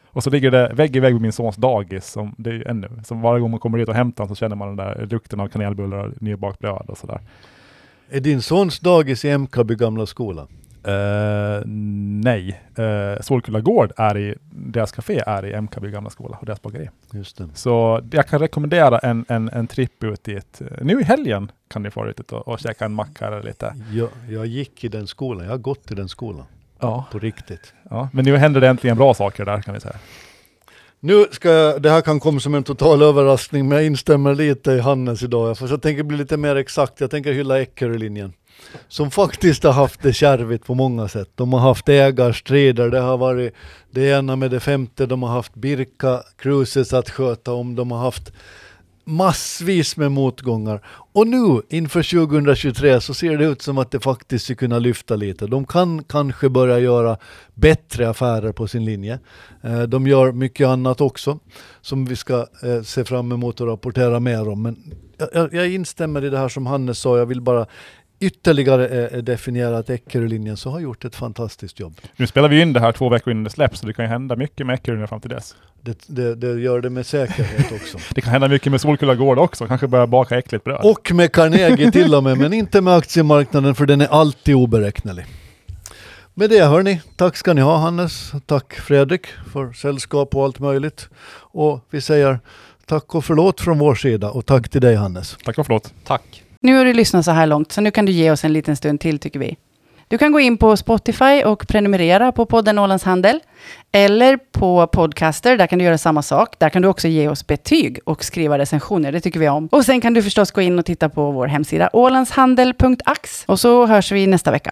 Och så ligger det vägg i vägg med min sons dagis, som det är ännu, som varje gång man kommer dit och hämtar honom så känner man den där lukten av kanelbullar och nybakt bröd och sådär. Är din sons dagis i MKB gamla skola? Uh, nej, uh, Solkulla gård är i, deras café är i Emkaby gamla skola och deras bageri. Just det. Så jag kan rekommendera en, en, en tripp ut dit. Nu i helgen kan ni få ut och, och käka en macka eller lite. Jag, jag gick i den skolan, jag har gått i den skolan. Ja. På riktigt. Ja, men nu händer det äntligen bra saker där kan vi säga. Nu ska jag, det här kan komma som en total överraskning, men jag instämmer lite i Hannes idag. För jag tänker bli lite mer exakt, jag tänker hylla Eckerö-linjen. Som faktiskt har haft det kärvigt på många sätt. De har haft ägarstrider, det har varit det ena med det femte, de har haft Birka Cruises att sköta om, de har haft massvis med motgångar. Och nu inför 2023 så ser det ut som att det faktiskt ska kunna lyfta lite. De kan kanske börja göra bättre affärer på sin linje. Eh, de gör mycket annat också som vi ska eh, se fram emot och rapportera mer om. Men jag, jag instämmer i det här som Hannes sa, jag vill bara ytterligare eh, definiera att Eckerölinjen så har gjort ett fantastiskt jobb. Nu spelar vi in det här två veckor innan det släpps, så det kan ju hända mycket med Eckerö fram till dess. Det, det, det, gör det med säkerhet också. det kan hända mycket med Solkulla Gård också, kanske börja baka äckligt bröd. Och med Carnegie till och med, men inte med aktiemarknaden för den är alltid oberäknelig. Med det hörni, tack ska ni ha Hannes, tack Fredrik för sällskap och allt möjligt. Och vi säger tack och förlåt från vår sida och tack till dig Hannes. Tack och förlåt. Tack. Nu har du lyssnat så här långt, så nu kan du ge oss en liten stund till tycker vi. Du kan gå in på Spotify och prenumerera på podden Ålands Handel. Eller på Podcaster, där kan du göra samma sak. Där kan du också ge oss betyg och skriva recensioner, det tycker vi om. Och sen kan du förstås gå in och titta på vår hemsida ålandshandel.ax. Och så hörs vi nästa vecka.